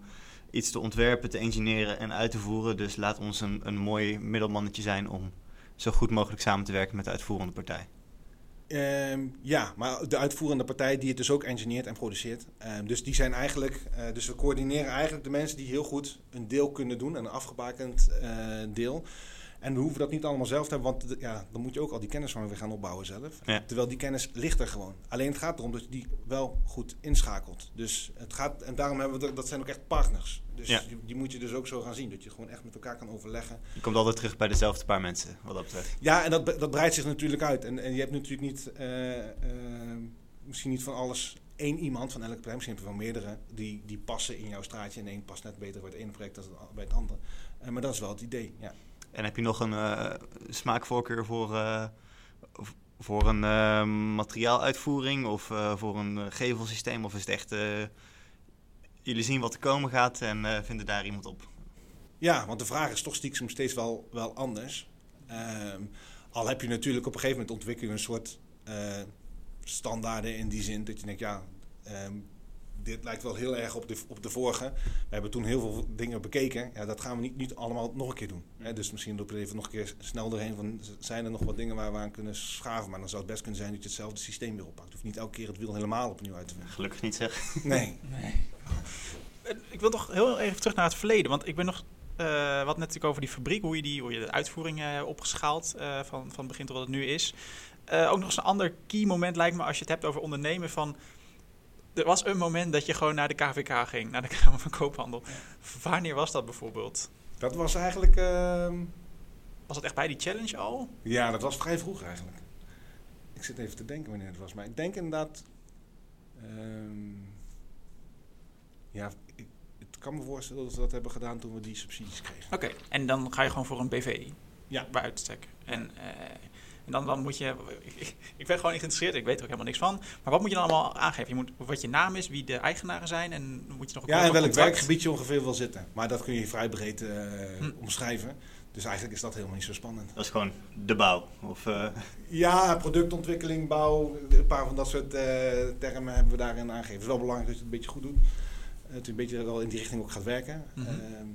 iets te ontwerpen, te engineeren en uit te voeren. Dus laat ons een, een mooi middelmannetje zijn om zo goed mogelijk samen te werken met de uitvoerende partij. Um, ja, maar de uitvoerende partij die het dus ook engineert en produceert. Um, dus die zijn eigenlijk, uh, dus we coördineren eigenlijk de mensen die heel goed een deel kunnen doen, een afgebakend uh, deel. En we hoeven dat niet allemaal zelf te hebben, want ja, dan moet je ook al die kennis van weer gaan opbouwen zelf. Ja. Terwijl die kennis ligt er gewoon. Alleen het gaat erom dat je die wel goed inschakelt. Dus het gaat, en daarom hebben we dat zijn ook echt partners. Dus ja. die, die, moet je dus ook zo gaan zien. Dat je gewoon echt met elkaar kan overleggen. Je komt altijd terug bij dezelfde paar mensen, wat dat betreft. Ja, en dat, dat breidt zich natuurlijk uit. En, en je hebt natuurlijk niet, uh, uh, misschien niet van alles één iemand van elk bedrijf, misschien heb je wel meerdere, die, die passen in jouw straatje. En één past net beter bij het ene project dan bij het andere. Eh, maar dat is wel het idee, ja. En heb je nog een eh, smaakvoorkeur voor, eh, voor een eh, materiaaluitvoering of voor een gevelsysteem? Of is het echt, jullie zien wat er komen gaat en vinden daar iemand op? Ja, want de vraag is toch stiekem steeds wel, wel anders. Ehm, al heb je natuurlijk op een gegeven moment ontwikkel je een soort standaarden in die zin dat je denkt, ja, ehm, dit lijkt wel heel erg op de, op de vorige. We hebben toen heel veel dingen bekeken. Ja, dat gaan we niet, niet allemaal nog een keer doen. Hè? Dus misschien loop je even nog een keer snel doorheen van, zijn er nog wat dingen waar we aan kunnen schaven? Maar dan zou het best kunnen zijn dat je hetzelfde systeem weer oppakt. Je hoeft niet elke keer het wiel helemaal opnieuw uit te vinden. Gelukkig niet zeg. Nee. Nee. Ik wil toch heel even terug naar het verleden. Want ik ben nog. eh wat net over die fabriek, hoe je, die, hoe je de uitvoering eh, hebt opgeschaald eh, van, van het begin tot wat het nu is. Eh, ook nog eens een ander key moment lijkt me als je het hebt over ondernemen van... Er was een moment dat je gewoon naar de KVK ging, naar de Kamer van Koophandel. Wanneer was dat bijvoorbeeld? Dat was eigenlijk... ehm, Was het echt bij die challenge al? Ja, dat was vrij vroeg eigenlijk. Ik zit even te denken wanneer het was. Maar ik denk inderdaad... ehm, ja, ik, kan me voorstellen dat we dat hebben gedaan toen we die subsidies kregen. Oké, en dan ga je gewoon voor een BV Ja. bij uitstek. En, eh, en dan, dan moet je... Ik, ik ben gewoon niet geïnteresseerd, ik weet er ook helemaal niks van. Maar wat moet je dan allemaal aangeven? Je moet wat je naam is, wie de eigenaren zijn en dan moet je nog een Ja, en welk contract- werkgebied je ongeveer wil zitten. Maar dat kun je vrij breed eh, Hm. omschrijven. Dus eigenlijk is dat helemaal niet zo spannend. Dat is gewoon de bouw. Of, eh, Ja, productontwikkeling, bouw, een paar van dat soort eh, termen hebben we daarin aangegeven. Het is wel belangrijk dat je het een beetje goed doet. Dat je een beetje wel in die richting ook gaat werken. Mhm. Ehm,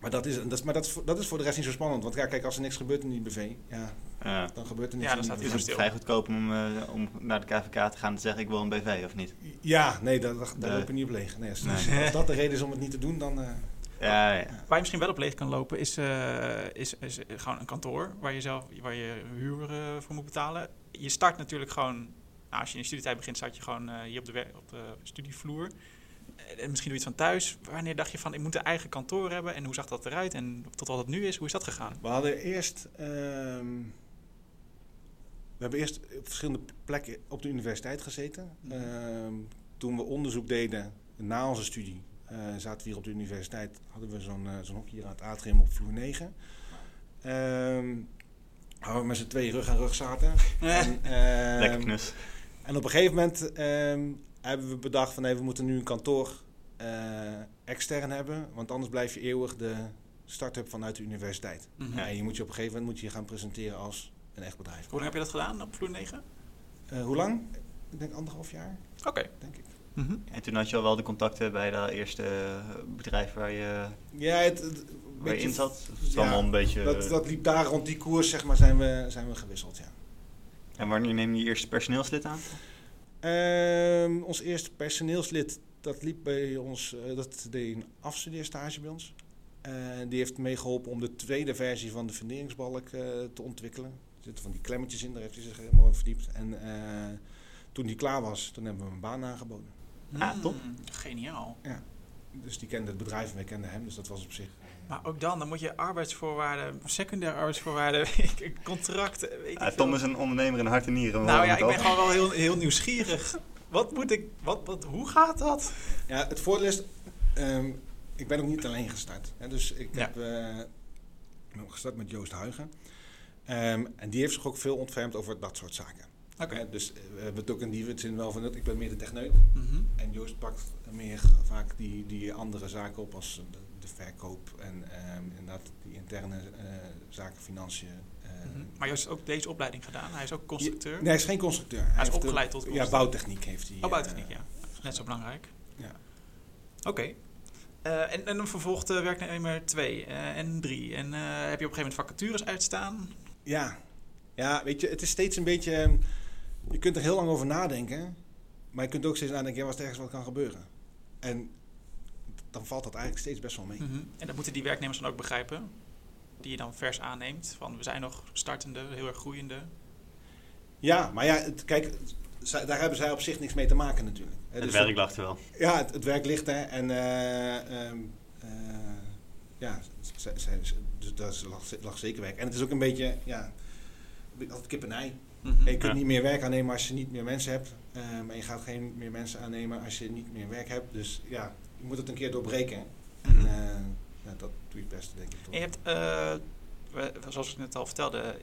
maar dat, is, dat, is, maar dat, is, voor- dat is voor de rest niet zo spannend. Want ja, kijk, als er niks gebeurt in die BV, ja, ja. dan gebeurt er niks Ja, dan staat die Is het vrij goedkoop om, eh, om naar de KVK te gaan en te zeggen ik wil een BV of niet? Ja, nee, daar, daar, loop je niet op leeg. Nee, als, Nee. als dat de reden is om het niet te doen, dan... eh, Ja, ja. Waar je misschien wel op leeg kan lopen, is, eh, is, is gewoon een kantoor waar je zelf waar je huur eh, voor moet betalen. Je start natuurlijk gewoon, nou, als je in de studietijd begint, start je gewoon eh, hier op de, op de studievloer. Eh, En misschien doe je het van thuis. Wanneer dacht je van, ik moet een eigen kantoor hebben? En hoe zag dat eruit? En tot wat het nu is, hoe is dat gegaan? We hadden eerst. ehm, we hebben eerst op verschillende plekken op de universiteit gezeten. Ehm, toen we onderzoek deden na onze studie, eh, zaten we hier op de universiteit. Hadden we zo'n zo'n hokje hier aan het atrium op vloer 9. Ehm waar we met z'n tweeën rug aan rug zaten. En, ehm, Lekker knus. en op een gegeven moment ehm, hebben we bedacht van nee, we moeten nu een kantoor eh, extern hebben. Want anders blijf je eeuwig de start-up vanuit de universiteit. Ja, en je moet je op een gegeven moment moet je je gaan presenteren als een echt bedrijf. Hoe lang heb je dat gedaan op vloer 9? Eh, hoe lang? Ik denk anderhalf jaar, Oké. denk ik. Mhm. En toen had je al wel de contacten bij dat eerste eh, bedrijf waar je, Ja, het, het- een waar je beetje- in zat? Het ja, allemaal een beetje... Dat, dat liep daar rond die koers, zeg maar, zijn we, zijn we gewisseld, ja. En wanneer neem je je eerste personeelslid aan? Ehm, ons eerste personeelslid, dat liep bij ons, eh, dat deed een afstudeerstage bij ons. En die heeft meegeholpen om de tweede versie van de funderingsbalk eh, te ontwikkelen. Er zitten van die klemmetjes in, daar heeft hij zich helemaal in verdiept. En eh, toen die klaar was, toen hebben we hem een baan aangeboden. Ah, top. Mm, Geniaal. Dus die kende het bedrijf en wij kenden hem, dus dat was op zich... Maar ook dan, dan moet je arbeidsvoorwaarden, secundaire arbeidsvoorwaarden, contracten, weet ik Ah, veel. Tom is een ondernemer in hart en nieren. Nou ja, ik ben gewoon wel heel, heel nieuwsgierig. Wat moet ik, wat, wat, hoe gaat dat? Ja, het voordeel is, ehm, ik ben ook niet alleen gestart. Hè, dus ik Ja. heb eh, gestart met Joost Huigen. Ehm, en die heeft zich ook veel ontfermd over dat soort zaken. Oké. Hè, dus eh, we hebben het ook in die zin wel van, ik ben meer de techneut. Mhm. En Joost pakt meer vaak die, die andere zaken op als de, verkoop en ehm, inderdaad die interne eh, zaken, financiën. eh. Mhm. Maar je hebt ook deze opleiding gedaan. Hij is ook constructeur. Nee, hij is geen constructeur. Hij is opgeleid tot Ja, bouwtechniek heeft hij. Oh, buitentechniek, eh, ja. Net zo belangrijk. Ja. Oké. Eh, en, en dan vervolgt uh, werknemer 2 eh, en 3. En heb je op een gegeven moment vacatures uitstaan? Ja. ja, weet je, het is steeds een beetje. ehm, Je kunt er heel lang over nadenken, maar je kunt ook steeds nadenken: ja, was er ergens wat kan gebeuren? En dan valt dat eigenlijk steeds best wel mee. Mhm. En dat moeten die werknemers dan ook begrijpen? Die je dan vers aanneemt. Van we zijn nog startende, heel erg groeiende. Ja, maar ja, het, kijk, daar hebben zij op zich niks mee te maken natuurlijk. Het dus werk lag er wel. Ja, het, het werk ligt er. En eh, ehm, eh, ja, zij- zij- dus dat is- lag, lag zeker werk. En het is ook een beetje, ja, altijd kip en ei. Mhm. Je kunt Ja. niet meer werk aannemen als je niet meer mensen hebt. Ehm, en je gaat geen meer mensen aannemen als je niet meer werk hebt. Dus ja, je moet het een keer doorbreken. En Mhm. eh, ja, dat doe je het beste, denk ik. toch. En je hebt, eh, zoals ik net al vertelde,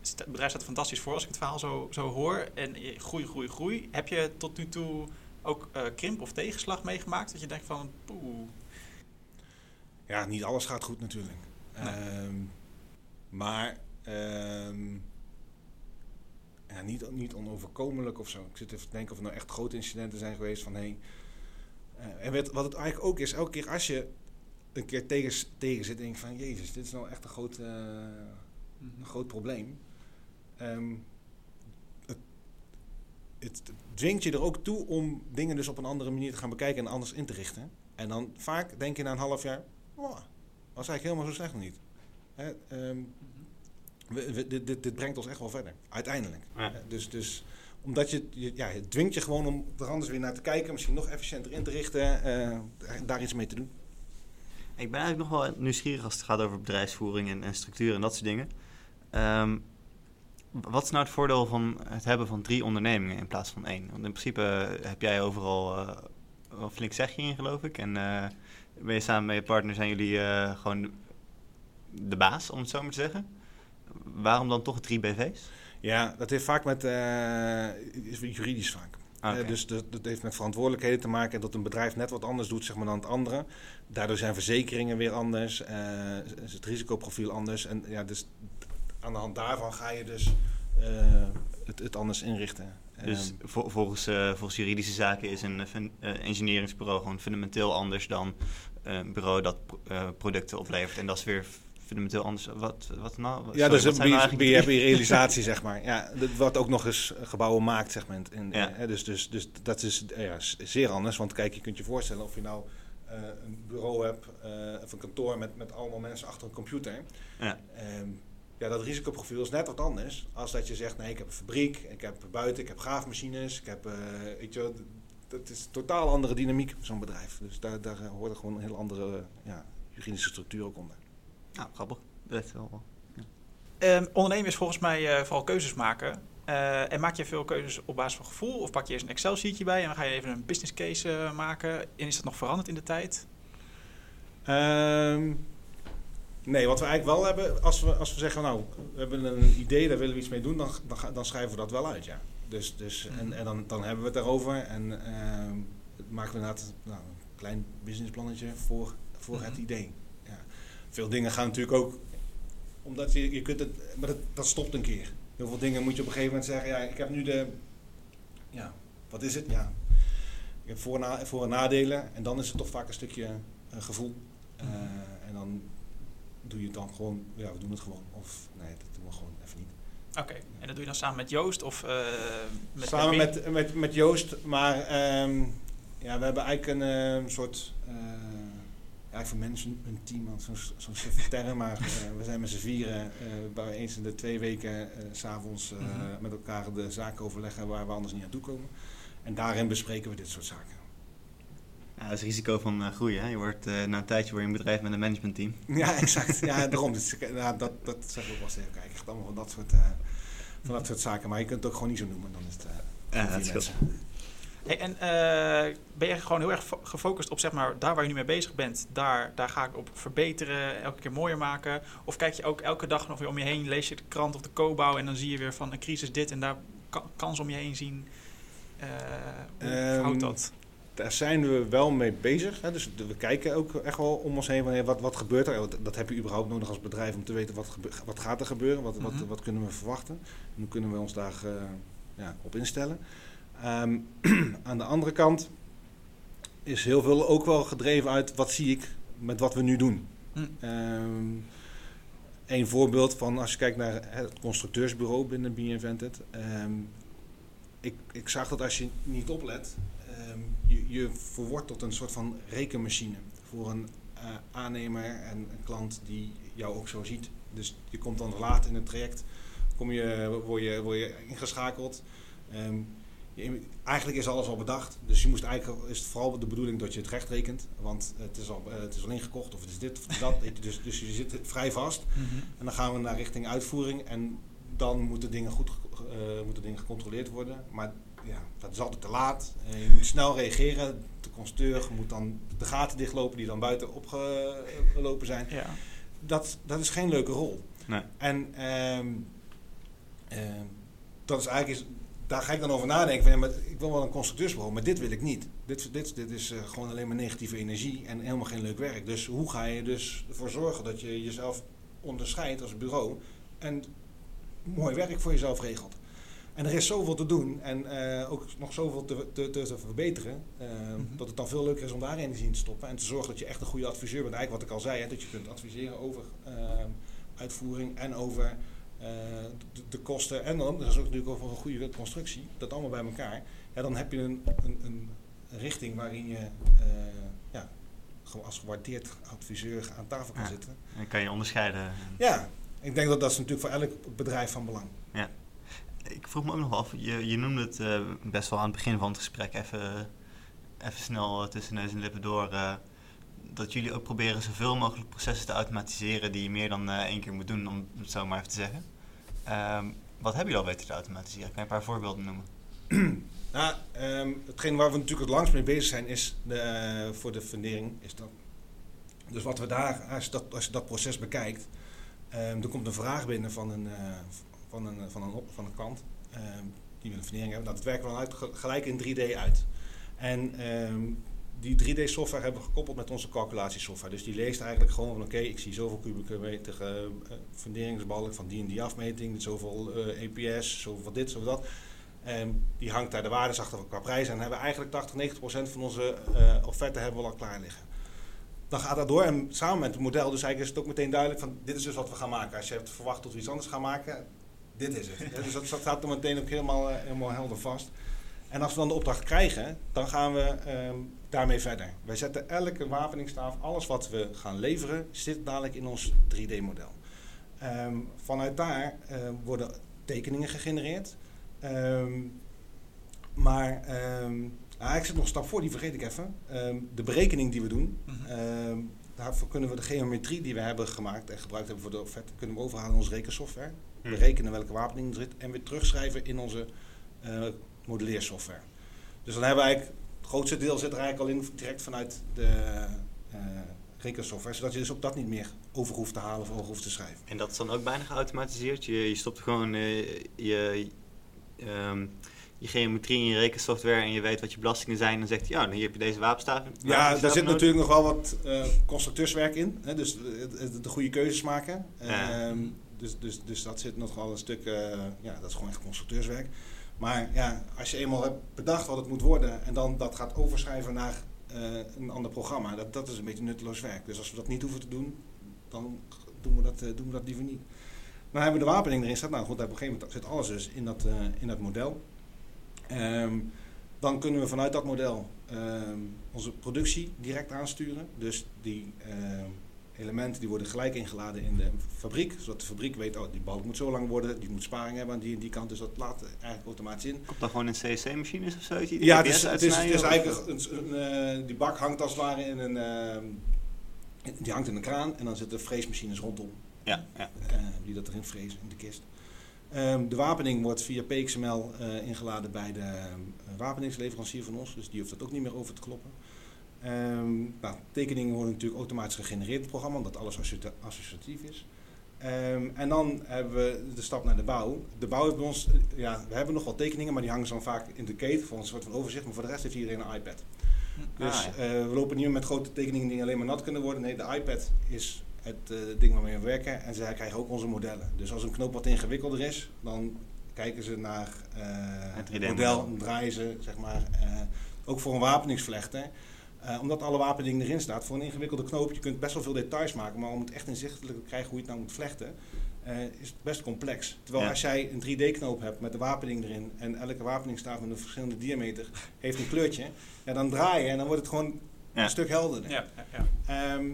het bedrijf staat er fantastisch voor als ik het verhaal zo, zo hoor. En groei, groei, groei. Heb je tot nu toe ook eh, krimp of tegenslag meegemaakt? Dat je denkt van, poeh. Ja, niet alles gaat goed natuurlijk. Nee. Ehm, maar ehm, ja, niet, niet onoverkomelijk of zo. Ik zit even te denken of er nou echt grote incidenten zijn geweest van hé. En wat, wat het eigenlijk ook is, elke keer als je een keer tegen, tegen zit, denk je van Jezus, dit is nou echt een groot, eh, een groot probleem. Ehm, het, het dwingt je er ook toe om dingen dus op een andere manier te gaan bekijken en anders in te richten. En dan vaak denk je na een half jaar, oh, was eigenlijk helemaal zo slecht nog niet. Hè, ehm, we- we- dit, dit, dit brengt ons echt wel verder, uiteindelijk. Ja. Dus, dus omdat je, je- ja, het dwingt je gewoon om er anders weer naar te kijken, misschien nog efficiënter in te richten, eh, daar iets mee te doen. Ik ben eigenlijk nog wel nieuwsgierig als het gaat over bedrijfsvoering en, en structuur en dat soort dingen. Ehm, wat is nou het voordeel van het hebben van drie ondernemingen in plaats van één? Want in principe eh, heb jij overal een flink zegje in, geloof ik. En eh, ben je samen met je partner, zijn jullie gewoon de baas, om het zo maar te zeggen. Waarom dan toch drie BV's? Ja, dat heeft vaak met is juridisch vaak. Eh, dus dat, dat heeft met verantwoordelijkheden te maken dat een bedrijf net wat anders doet zeg maar, dan het andere. Daardoor zijn verzekeringen weer anders, eh, is het risicoprofiel anders. En ja, dus aan de hand daarvan ga je dus het, het anders inrichten. Dus Ehm, vol- volgens, volgens juridische zaken is een eh, engineeringsbureau gewoon fundamenteel anders dan een bureau dat pro- producten oplevert. En dat is weer fundamenteel anders. Wat, wat nou? Ja, dus wat een nou drie? realisatie zeg maar. Ja, dat- wat ook nog eens gebouwen maakt, zeg maar. In, Ja. eh, dus, dus, dus dat is eh, ja, zeer anders. Want kijk, je kunt je voorstellen of je nou eh, een bureau hebt eh, of een kantoor met, met allemaal mensen achter een computer. Ja. Ehm, ja, dat risicoprofiel is net wat anders. Als dat je zegt, nee, ik heb een fabriek, ik heb buiten, ik heb graafmachines, ik heb, eh, weet je dat is een totaal andere dynamiek, zo'n bedrijf. Dus daar, daar eh, hoort er gewoon een heel andere eh, ja, juridische structuur ook onder. Nou, grappig. Dat is wel... Ehm, ondernemen is volgens mij eh, vooral keuzes maken. Eh, en maak je veel keuzes op basis van gevoel? Of pak je eerst een Excel-sheetje bij en dan ga je even een business case eh, maken? En is dat nog veranderd in de tijd? Ehm, nee, wat we eigenlijk wel hebben, als we, als we zeggen, nou, we hebben een idee, daar willen we iets mee doen, dan, dan, schrijven we dat wel uit, ja. Dus, dus, en, en dan, dan hebben we het daarover en ehm, maken we inderdaad nou, een klein businessplannetje voor, voor het Mhm. idee. Veel dingen gaan natuurlijk ook, omdat je, je kunt het, maar dat, dat stopt een keer. Heel veel dingen moet je op een gegeven moment zeggen, ja, ik heb nu de, ja, wat is het? Ja, ik heb voor- en na- voor- en nadelen en dan is het toch vaak een stukje eh, gevoel. Eh, en dan doe je het dan gewoon, ja, we doen het gewoon. Of nee, dat doen we gewoon even niet. Oké, en dat doe je dan samen met Joost of eh, met Samen met, met, met, Joost, maar ehm, ja, we hebben eigenlijk een soort, ja, voor mensen een team, want zo'n suffe term, maar eh, we zijn met z'n vieren, eh waar we eens in de twee weken s s'avonds Mhm. met elkaar de zaken overleggen waar we anders niet aan toe komen. En daarin bespreken we dit soort zaken. Ja, dat is het risico van groeien. Hè? Je wordt na een tijdje word je een bedrijf met een managementteam. Ja, exact. Ja, daarom. Dus, ja, dat, dat zeg ik ook wel steeds. Kijk, echt allemaal van dat, soort, van dat soort zaken. Maar je kunt het ook gewoon niet zo noemen. Dan is het eh, Ja, dat mensen. Hey, en eh, ben je gewoon heel erg fo- gefocust op zeg maar, daar waar je nu mee bezig bent, daar, daar ga ik op verbeteren, elke keer mooier maken? Of kijk je ook elke dag nog weer om je heen, lees je de krant of de co-bouw en dan zie je weer van een crisis dit en daar ka- kans om je heen zien? Eh hoe Ehm, verhoudt dat? Daar zijn we wel mee bezig. Hè. Dus we kijken ook echt wel om ons heen. Wat, wat gebeurt er? Dat, dat heb je überhaupt nodig als bedrijf om te weten wat, gebe- wat gaat er gebeuren. Wat, wat, Mhm. wat kunnen we verwachten. En hoe kunnen we ons daar eh, ja, op instellen. Ehm, aan de andere kant is heel veel ook wel gedreven uit wat zie ik met wat we nu doen. Hm. Ehm, een voorbeeld van als je kijkt naar het constructeursbureau binnen Be Invented. Ehm, ik, ik zag dat als je niet oplet, je, je verwordt tot een soort van rekenmachine voor een eh, aannemer en een klant die jou ook zo ziet. Dus je komt dan laat in het traject, kom je, word, je, word je ingeschakeld. Ehm, je- eigenlijk is alles al bedacht, dus je moest eigenlijk, is het vooral de bedoeling dat je het recht rekent, want het is al, eh, het is al ingekocht of het is dit of dat. Dus, dus je zit vrij vast. Mhm. En dan gaan we naar richting uitvoering en dan moeten dingen goed, eh, moeten dingen gecontroleerd worden. Maar ja, dat is altijd te laat. Eh, je moet snel reageren. De constructeur moet dan de gaten dichtlopen die dan buiten opgelopen zijn. Ja. Dat, dat is geen leuke rol. Nee. En ehm, ehm, dat is eigenlijk, is, daar ga ik dan over nadenken. Van, ja, maar ik wil wel een constructeursbureau, maar dit wil ik niet. Dit, dit, dit is eh, gewoon alleen maar negatieve energie en helemaal geen leuk werk. Dus hoe ga je dus ervoor zorgen dat je jezelf onderscheidt als bureau en mooi werk voor jezelf regelt? En er is zoveel te doen en eh, ook nog zoveel te, te, te, te verbeteren. eh, Dat het dan veel leuker is om daar energie in te stoppen. En te zorgen dat je echt een goede adviseur bent. Eigenlijk wat ik al zei, hè, dat je kunt adviseren over eh, uitvoering en over de, de kosten. En dan, dat is ook natuurlijk over een goede constructie. Dat allemaal bij elkaar. Ja, dan heb je een, een, een richting waarin je eh, ja, gewoon als gewaardeerd adviseur aan tafel kan Ja. zitten. Dan kan je onderscheiden. Ja, ik denk dat dat is natuurlijk voor elk bedrijf van belang. Ik vroeg me ook nog af, je, je noemde het eh, best wel aan het begin van het gesprek even, even snel eh, tussen neus en lippen door. eh, dat jullie ook proberen zoveel mogelijk processen te automatiseren die je meer dan eh, één keer moet doen, om het zo maar even te zeggen. Ehm, wat hebben jullie al weten te automatiseren? Kan je een paar voorbeelden noemen? Nou, ehm, hetgeen waar we natuurlijk het langst mee bezig zijn is de, eh, voor de fundering. Is dat. Dus wat we daar, als je dat, als je dat proces bekijkt, ehm er komt een vraag binnen van een, eh, van een, van een, op- van een klant die wil een fundering hebben. Nou, dat werken we uit, ge- gelijk in 3D uit. En die 3D-software hebben we gekoppeld met onze calculatiesoftware. Dus die leest eigenlijk gewoon van oké, ik zie zoveel kubieke meter eh, funderingsbalk van die en die afmeting, zoveel eh, EPS, zoveel dit, zoveel dat. Ehm, die hangt daar de waardes achter qua prijs. En hebben we eigenlijk 80, 90 procent van onze eh offerte hebben we al klaar liggen. Dan gaat dat door en samen met het model, dus eigenlijk is het ook meteen duidelijk van dit is dus wat we gaan maken. Als je hebt verwacht dat we iets anders gaan maken, dit is het. Dus dat staat er meteen ook helemaal, helemaal helder vast. En als we dan de opdracht krijgen, dan gaan we ehm, daarmee verder. Wij zetten elke wapeningsstaaf, alles wat we gaan leveren, zit dadelijk in ons 3D-model. Ehm, vanuit daar ehm, worden tekeningen gegenereerd. Maar ik zit nog een stap voor, die vergeet ik even. De berekening die we doen, Mhm. daarvoor kunnen we de geometrie die we hebben gemaakt en gebruikt hebben voor de offerte, kunnen we overhalen in onze rekensoftware. Berekenen welke wapening er zit en weer terugschrijven in onze eh modelleersoftware. Dus dan hebben we eigenlijk, het grootste deel zit er eigenlijk al in direct vanuit de eh, rekensoftware, zodat je dus ook dat niet meer over hoeft te halen of over hoeft te schrijven. En dat is dan ook bijna geautomatiseerd. Je, je stopt gewoon eh, je, ehm, je geometrie in je rekensoftware en je weet wat je belastingen zijn. En dan zegt hij, ja, hier heb je deze wapenstaaf. Ja, daar zit nodig. natuurlijk nog wel wat eh, constructeurswerk in. Hè? Dus de, de goede keuzes maken. Ja. Ehm, dus, dus, dus dat zit nog wel een stuk, ja, dat is gewoon echt constructeurswerk. Maar ja, als je eenmaal hebt bedacht wat het moet worden en dan dat gaat overschrijven naar eh, een ander programma, dat, dat is een beetje nutteloos werk. Dus als we dat niet hoeven te doen, dan doen we dat, eh, doen we dat liever niet. Dan hebben we de wapening erin staan. Nou goed, op een gegeven moment zit alles dus in dat, eh, in dat model. Ehm, dan kunnen we vanuit dat model ehm, onze productie direct aansturen. Dus die ehm, elementen die worden gelijk ingeladen in de fabriek. Zodat de fabriek weet, oh die balk moet zo lang worden, die moet sparing hebben aan die en die kant. Dus dat laat eigenlijk automatisch in. Komt dan gewoon in CNC-machines of zo? Die Ja, het is, het is, het is eigenlijk een, een, eh, die bak hangt als het ware in een, ehm, die hangt in een kraan en dan zitten freesmachines rondom Ja, ja. eh, die dat erin frezen in de kist. Ehm, de wapening wordt via PXML eh, ingeladen bij de eh, wapeningsleverancier van ons, dus die hoeft dat ook niet meer over te kloppen. Ehm, nou, tekeningen worden natuurlijk automatisch gegenereerd in het programma, omdat alles associa- associatief is. Ehm, en dan hebben we de stap naar de bouw. De bouw heeft bij ons, ja, we hebben nog wel tekeningen, maar die hangen dan vaak in de keten voor een soort van overzicht. Maar voor de rest heeft iedereen een iPad. Dus Ah, ja. eh, we lopen niet meer met grote tekeningen die alleen maar nat kunnen worden. Nee, de iPad is het eh, ding waarmee we werken. En zij krijgen ook onze modellen. Dus als een knoop wat ingewikkelder is, dan kijken ze naar eh, Het het 3D model. model. En draaien ze, zeg maar, ook voor een wapeningsvlechter. Eh, omdat alle wapening erin staat, voor een ingewikkelde knoop, je kunt best wel veel details maken, maar om het echt inzichtelijk te krijgen hoe je het nou moet vlechten, eh, is het best complex. Terwijl Ja. als jij een 3D-knoop hebt met de wapening erin en elke wapeningsstaaf met een verschillende diameter heeft een kleurtje, ja, dan draai je en dan wordt het gewoon Ja. een stuk helderder. Ja, ja, ja. Ehm,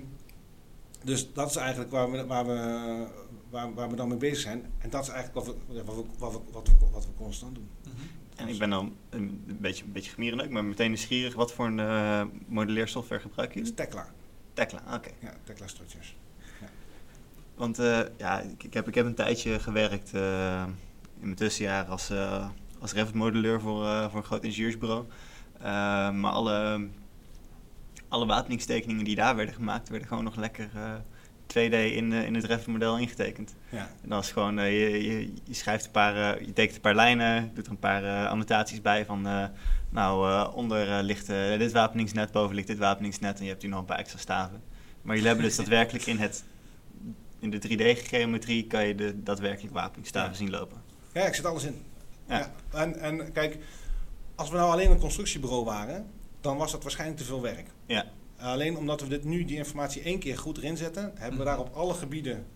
dus dat is eigenlijk waar we, waar, we, waar, waar we dan mee bezig zijn. En dat is eigenlijk wat we, wat we, wat we, wat we, wat we constant doen. Mhm. En ik ben dan een beetje, een beetje gemierenleuk, maar meteen nieuwsgierig. Wat voor een eh modelleersoftware is jullie? Tekla. Tekla, oké. Ja, Tekla Structures. Want eh, ja, ik, ik, heb, ik heb een tijdje gewerkt. eh, in mijn tussenjaar als, uh, als Revit-modelleur voor, uh, voor een groot ingenieursbureau. maar alle, alle wapeningstekeningen die daar werden gemaakt, werden gewoon nog lekker 2D in, in het Revit-model ingetekend. Ja. En dan is gewoon, je, je, je, schrijft een paar, je tekent een paar lijnen, doet er een paar annotaties bij van, nou, onder ligt dit wapeningsnet, boven ligt dit wapeningsnet en je hebt hier nog een paar extra staven. Maar jullie hebben dus daadwerkelijk in het in de 3D-geometrie kan je de daadwerkelijk wapeningsstaven ja. zien lopen. Ja, ik zet alles in. Ja. En, en kijk, als we nou alleen een constructiebureau waren, dan was dat waarschijnlijk te veel werk. Ja. Alleen omdat we dit nu die informatie één keer goed erin zetten, hebben we daar mhm. op alle gebieden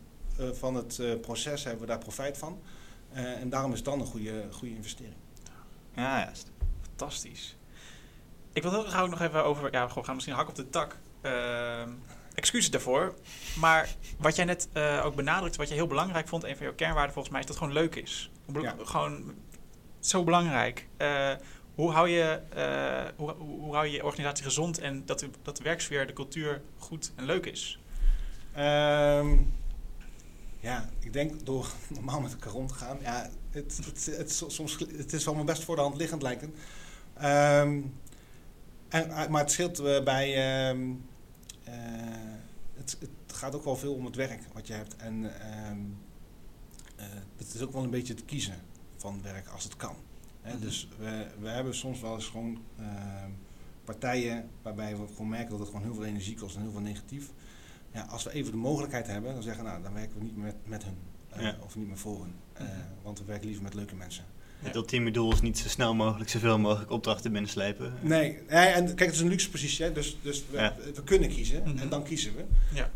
uh, van het uh, proces hebben we daar profijt van. Uh, en daarom is het dan een goede, goede investering. Ja, juist. Fantastisch. Ik wil heel graag ook nog even over, ja, we gaan misschien hak op de tak. Ehm, excuses daarvoor. Maar wat jij net ook benadrukt, wat je heel belangrijk vond, een van jouw kernwaarden volgens mij, is dat het gewoon leuk is. Gewoon zo belangrijk. Hoe, hou je, uh, hoe, hoe, hou je je organisatie gezond en dat de, dat de werksfeer, de cultuur goed en leuk is? Um, ja, ik denk door normaal met elkaar rond te gaan. Ja, het, het, het, soms, het is wel best voor de hand liggend lijken. Um, en, maar het scheelt bij... Um, uh, het, het, gaat ook wel veel om het werk wat je hebt. En het is ook wel een beetje het kiezen van werk als het kan. Hè? Mm -hmm. Dus we, we hebben soms wel eens gewoon uh, partijen waarbij we gewoon merken dat het gewoon heel veel energie kost en heel veel negatief. Ja, als we even de mogelijkheid hebben, dan zeggen we nou, dan werken we niet met, met hun. Uh, ja. Of niet meer voor hun. Mm -hmm. Want we werken liever met leuke mensen. Het ultieme doel is niet zo snel mogelijk zoveel mogelijk opdrachten binnenslepen. Nee, nee en kijk, het is een luxe positie, hè? dus, dus we, we, kunnen kiezen en mhm. dan kiezen we. Ja.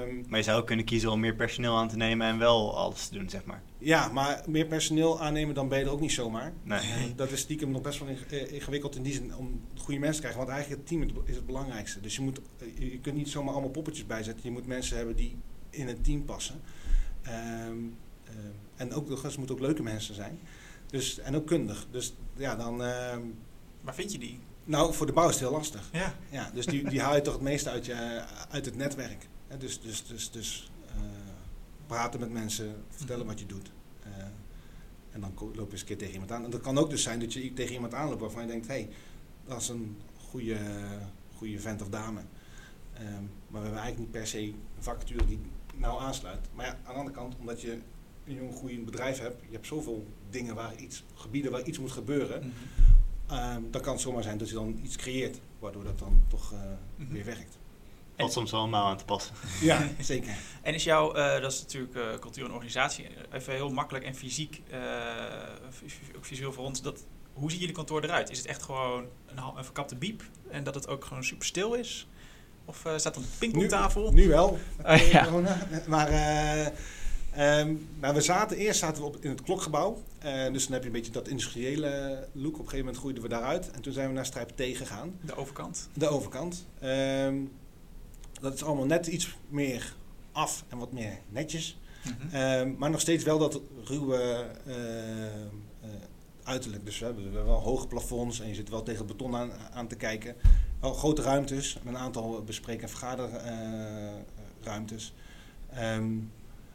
Um, maar je zou ook kunnen kiezen om meer personeel aan te nemen en wel alles te doen, zeg maar. Ja, maar meer personeel aannemen dan ben je er ook niet zomaar. Nee. Dat is stiekem nog best wel eh, ingewikkeld in die zin om goede mensen te krijgen, want eigenlijk het team is het belangrijkste. Dus je, moet, eh, je kunt niet zomaar allemaal poppetjes bijzetten, je moet mensen hebben die in het team passen. Um, um, en ook, het moeten ook leuke mensen zijn. Dus, en ook kundig. Dus ja, dan... Uh, Waar vind je die? Nou, voor de bouw is het heel lastig. Ja. ja dus die, die haal je toch het meeste uit, je, uit het netwerk. dus dus, dus, dus uh, praten met mensen, vertellen wat je doet. Uh, en dan loop je eens een keer tegen iemand aan. En dat kan ook dus zijn dat je tegen iemand aanloopt waarvan je denkt... hé, hey, dat is een goede, goede vent of dame. Um, maar we hebben eigenlijk niet per se een vacature die nou aansluit. Maar ja, aan de andere kant, omdat je een jong groeiend bedrijf hebt, je hebt zoveel dingen waar iets, gebieden waar iets moet gebeuren, mm -hmm. um, dan kan het zomaar zijn dat je dan iets creëert, waardoor dat dan toch uh, mm -hmm. weer werkt. Valt soms allemaal aan te passen. Ja, zeker. En is jouw, uh, dat is natuurlijk uh, cultuur en organisatie, even heel makkelijk en fysiek, ook visueel voor ons, dat, hoe ziet jullie kantoor eruit? Is het echt gewoon een, een verkapte biep en dat het ook gewoon super stil is? Of staat er een pingpongtafel? Nu, nu wel. Oh, ja. Maar Um, maar we zaten, eerst zaten we op, in het klokgebouw. Uh, dus dan heb je een beetje dat industriële look. Op een gegeven moment groeiden we daaruit. En toen zijn we naar Strijp T gegaan. De overkant? De overkant. Um, dat is allemaal net iets meer af en wat meer netjes. Mm -hmm. um, maar nog steeds wel dat ruwe uh, uh, uiterlijk. Dus we hebben wel hoge plafonds en je zit wel tegen het beton aan, aan te kijken. Wel grote ruimtes, met een aantal bespreken- en vergaderruimtes. Um,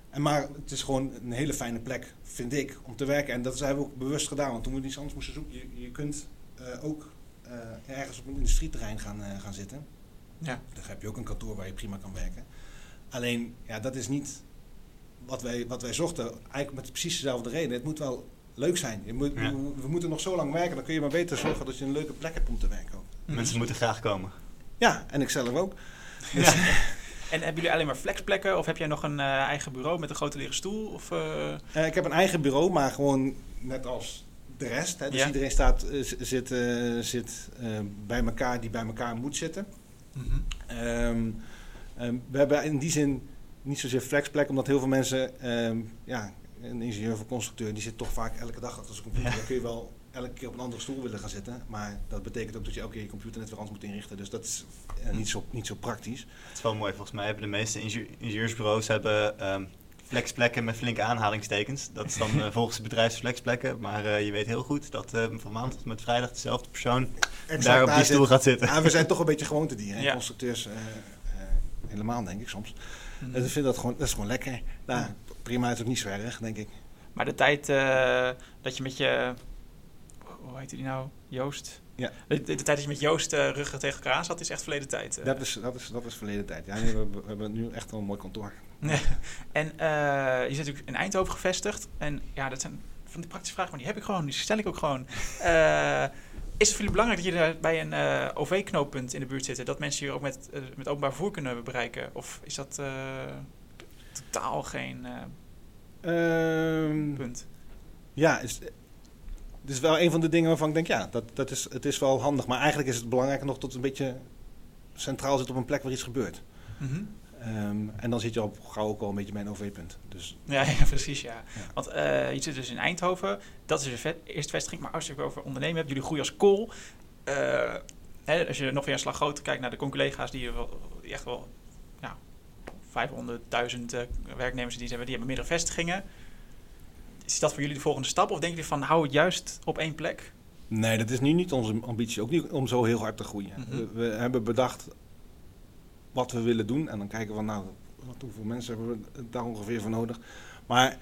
en maar het is gewoon een hele fijne plek, vind ik, om te werken. En dat hebben we ook bewust gedaan. Want toen we iets anders moesten zoeken, je, je kunt uh, ook uh, ergens op een industrieterrein gaan, uh, gaan zitten. Ja. Dan heb je ook een kantoor waar je prima kan werken. Alleen, ja, dat is niet wat wij, wat wij zochten. Eigenlijk met precies dezelfde reden. Het moet wel leuk zijn. Je moet, ja. we, we, moeten nog zo lang werken. Dan kun je maar beter zorgen dat je een leuke plek hebt om te werken. Ook. Mensen moeten graag komen. Ja, en ik zelf ook. Dus, ja. En hebben jullie alleen maar flexplekken? Of heb jij nog een uh, eigen bureau met een grote lege stoel? Of, uh... Uh, ik heb een eigen bureau, maar gewoon net als de rest. Hè. Dus ja. iedereen staat, zit, zit bij elkaar die bij elkaar moet zitten. Mm -hmm. um, um, we hebben in die zin niet zozeer flexplek, omdat heel veel mensen... Um, ja, een ingenieur of een constructeur, die zit toch vaak elke dag achter zijn computer. Ja. Dan kun je wel elke keer op een andere stoel willen gaan zitten. Maar dat betekent ook dat je elke keer je computer net weer anders moet inrichten. Dus dat is uh, niet, zo, niet zo praktisch. Het is wel mooi. Volgens mij hebben de meeste ingenieursbureaus hebben, um, flexplekken met flinke aanhalingstekens. Dat is dan uh, volgens de bedrijfsflexplekken. Maar uh, je weet heel goed dat uh, van maandag tot met vrijdag dezelfde persoon exact, daar op die stoel zit. gaat zitten. Ja, we zijn toch een beetje gewoontedieren. Ja. Constructeurs helemaal, denk ik soms. Mm. Dus ik vind dat gewoon, dat is gewoon lekker. Nou, prima is ook niet zo erg, denk ik. Maar de tijd eh, dat je met je... Hoe heet die nou? Joost? Ja. De, de, tijd dat je met Joost eh ruggen tegen elkaar aan zat, is echt verleden tijd. eh. Dat is, dat is, dat is verleden tijd. Ja, nee, we, we hebben nu echt wel een mooi kantoor. En eh, je zit natuurlijk in Eindhoven gevestigd. En ja, dat zijn van die praktische vragen, maar die heb ik gewoon. Die stel ik ook gewoon. Is het voor jullie belangrijk dat jullie bij een OV-knooppunt in de buurt zitten? Dat mensen je ook met, met openbaar vervoer kunnen bereiken? Of is dat totaal geen eh, Ehm, punt? ja, is, is wel een van de dingen waarvan ik denk, ja, dat, dat is, het is wel handig. Maar eigenlijk is het belangrijker nog dat het een beetje centraal zit op een plek waar iets gebeurt. Mhm. Ehm, en dan zit je al gauw ook al een beetje bij een OV-punt. Dus Ja, ja, precies, ja. Ja. Want eh, je zit dus in Eindhoven. Dat is de ve- eerste vestiging. Maar als je het over ondernemen hebt, jullie groeien als kool. Eh, hè, als je nog weer een slag groter kijkt naar de collega's die, er wel, die echt wel ja, 500.000 eh, werknemers die hebben, die hebben meerdere vestigingen. Is dat voor jullie de volgende stap? Of denken jullie van hou het juist op één plek? nee, dat is nu niet onze ambitie. Ook niet om zo heel hard te groeien. Mhm. we, we hebben bedacht wat we willen doen. En dan kijken we van, nou, wat, hoeveel mensen hebben we daar ongeveer voor nodig. Maar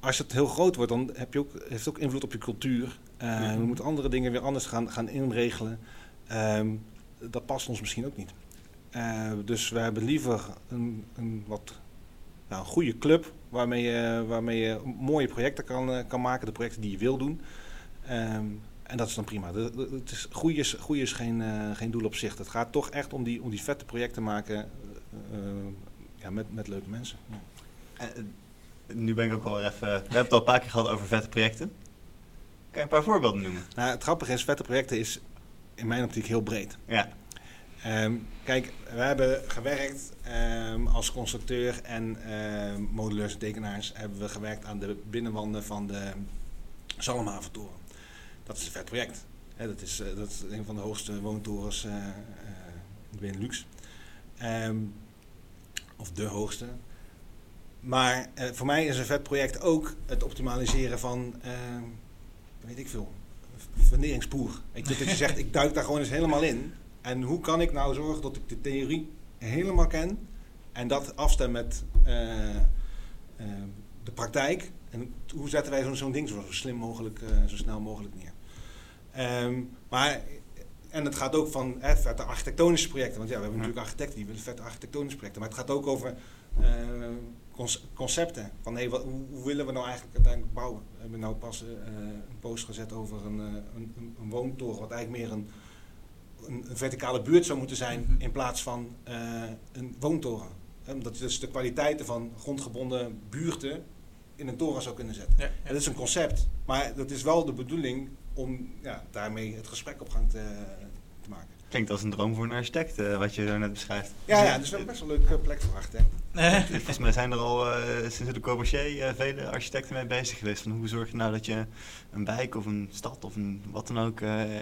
als het heel groot wordt, dan heb je ook, heeft het ook invloed op je cultuur. Mhm. We moeten andere dingen weer anders gaan, gaan inregelen. Ehm, dat past ons misschien ook niet. Eh, dus we hebben liever een, een wat nou, een goede club waarmee je, waarmee je mooie projecten kan, eh, kan maken, de projecten die je wil doen. Ehm, en dat is dan prima. De, de- het is, groei is, groei is geen, eh, geen doel op zich. Het gaat toch echt om die, om die vette projecten maken eh, ja, met, met leuke mensen. Ja. Eh, nu ben ik ook wel even... We hebben het al een paar keer gehad over vette projecten. Kan je een paar voorbeelden noemen? Nou, het grappige is, vette projecten is in mijn optiek heel breed. Ja. Ehm, kijk, we hebben gewerkt ehm, als constructeur en moduleurs en tekenaars hebben we gewerkt aan de binnenwanden van de Zalmhaventoren. Dat is een vet project. Dat, is, eh, dat een van de hoogste woontorens eh, in Benelux. Of de hoogste. Maar voor mij is een vet project ook het optimaliseren van, weet ik veel, funderingspoer. Dat je zegt, ik duik daar gewoon eens helemaal in. En hoe kan ik nou zorgen dat ik de theorie helemaal ken en dat afstem met eh, eh, de praktijk? En hoe zetten wij zo'n ding zo slim mogelijk, eh, zo snel mogelijk neer? Ehm, maar, en het gaat ook van hè, vette architectonische projecten. Want ja, we hebben Ja. natuurlijk architecten die willen vette architectonische projecten. Maar het gaat ook over conce- concepten. Van hey, wat, hoe, hoe willen we nou eigenlijk uiteindelijk bouwen? We hebben nou pas een post gezet over een, eh, een, een, een woontoren, wat eigenlijk meer een, een, verticale buurt zou moeten zijn Mhm. in plaats van eh, een woontoren. Omdat je dus de kwaliteiten van grondgebonden buurten in een toren zou kunnen zetten. Ja, En dat is een concept, maar dat is wel de bedoeling om ja, daarmee het gesprek op gang te. Klinkt als een droom voor een architect, eh, wat je zo net beschrijft. Ja, ja, dus wel best wel een leuke plek voor architect. Eh, Volgens mij zijn er al eh, sinds de Corbusier eh, vele architecten mee bezig geweest. Van hoe zorg je nou dat je een wijk of een stad of een, wat dan ook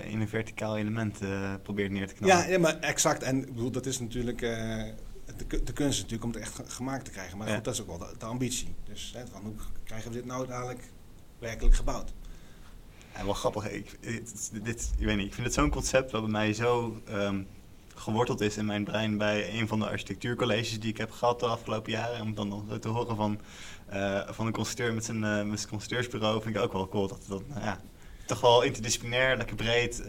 in een verticaal element probeert neer te knallen. Ja, ja, maar exact. En ik bedoel, dat is natuurlijk. de, de kunst natuurlijk om het echt ge- gemaakt te krijgen. Maar Ja. goed, dat is ook wel de, de ambitie. Dus hè, van hoe krijgen we dit nou dadelijk werkelijk gebouwd? Ja, wel grappig. Ik, dit, ik weet niet, ik vind het zo'n concept wat bij mij zo ehm, geworteld is in mijn brein bij een van de architectuurcolleges die ik heb gehad de afgelopen jaren. Om dan nog te horen van, eh, van een constructeur met zijn, eh, met zijn constructeursbureau vind ik ook wel cool. Dat, dat nou ja, toch wel interdisciplinair, lekker breed.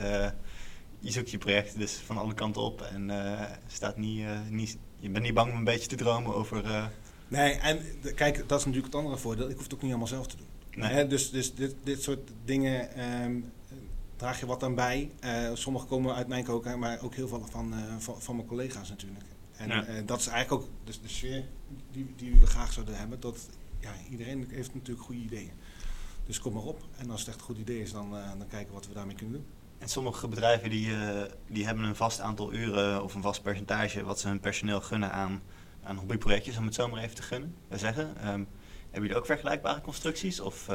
je zoekt je project dus van alle kanten op en eh, staat niet, niet, je bent niet bang om een beetje te dromen over... Nee, en kijk, dat is natuurlijk het andere voordeel. Ik hoef het ook niet allemaal zelf te doen. Nee. Dus dus dit, dit soort dingen ehm, draag je wat aan bij. Eh sommige komen uit mijn koken, maar ook heel veel van, eh, van, van mijn collega's natuurlijk. En Ja. eh, dat is eigenlijk ook dus de sfeer die, die we graag zouden hebben. Dat, ja, iedereen heeft natuurlijk goede ideeën. Dus kom maar op. En als het echt een goed idee is, dan, dan kijken we wat we daarmee kunnen doen. En sommige bedrijven die, die hebben een vast aantal uren of een vast percentage wat ze hun personeel gunnen aan, aan hobbyprojectjes, om het zo maar even te gunnen, zeggen. Ehm, hebben jullie ook vergelijkbare constructies? Of,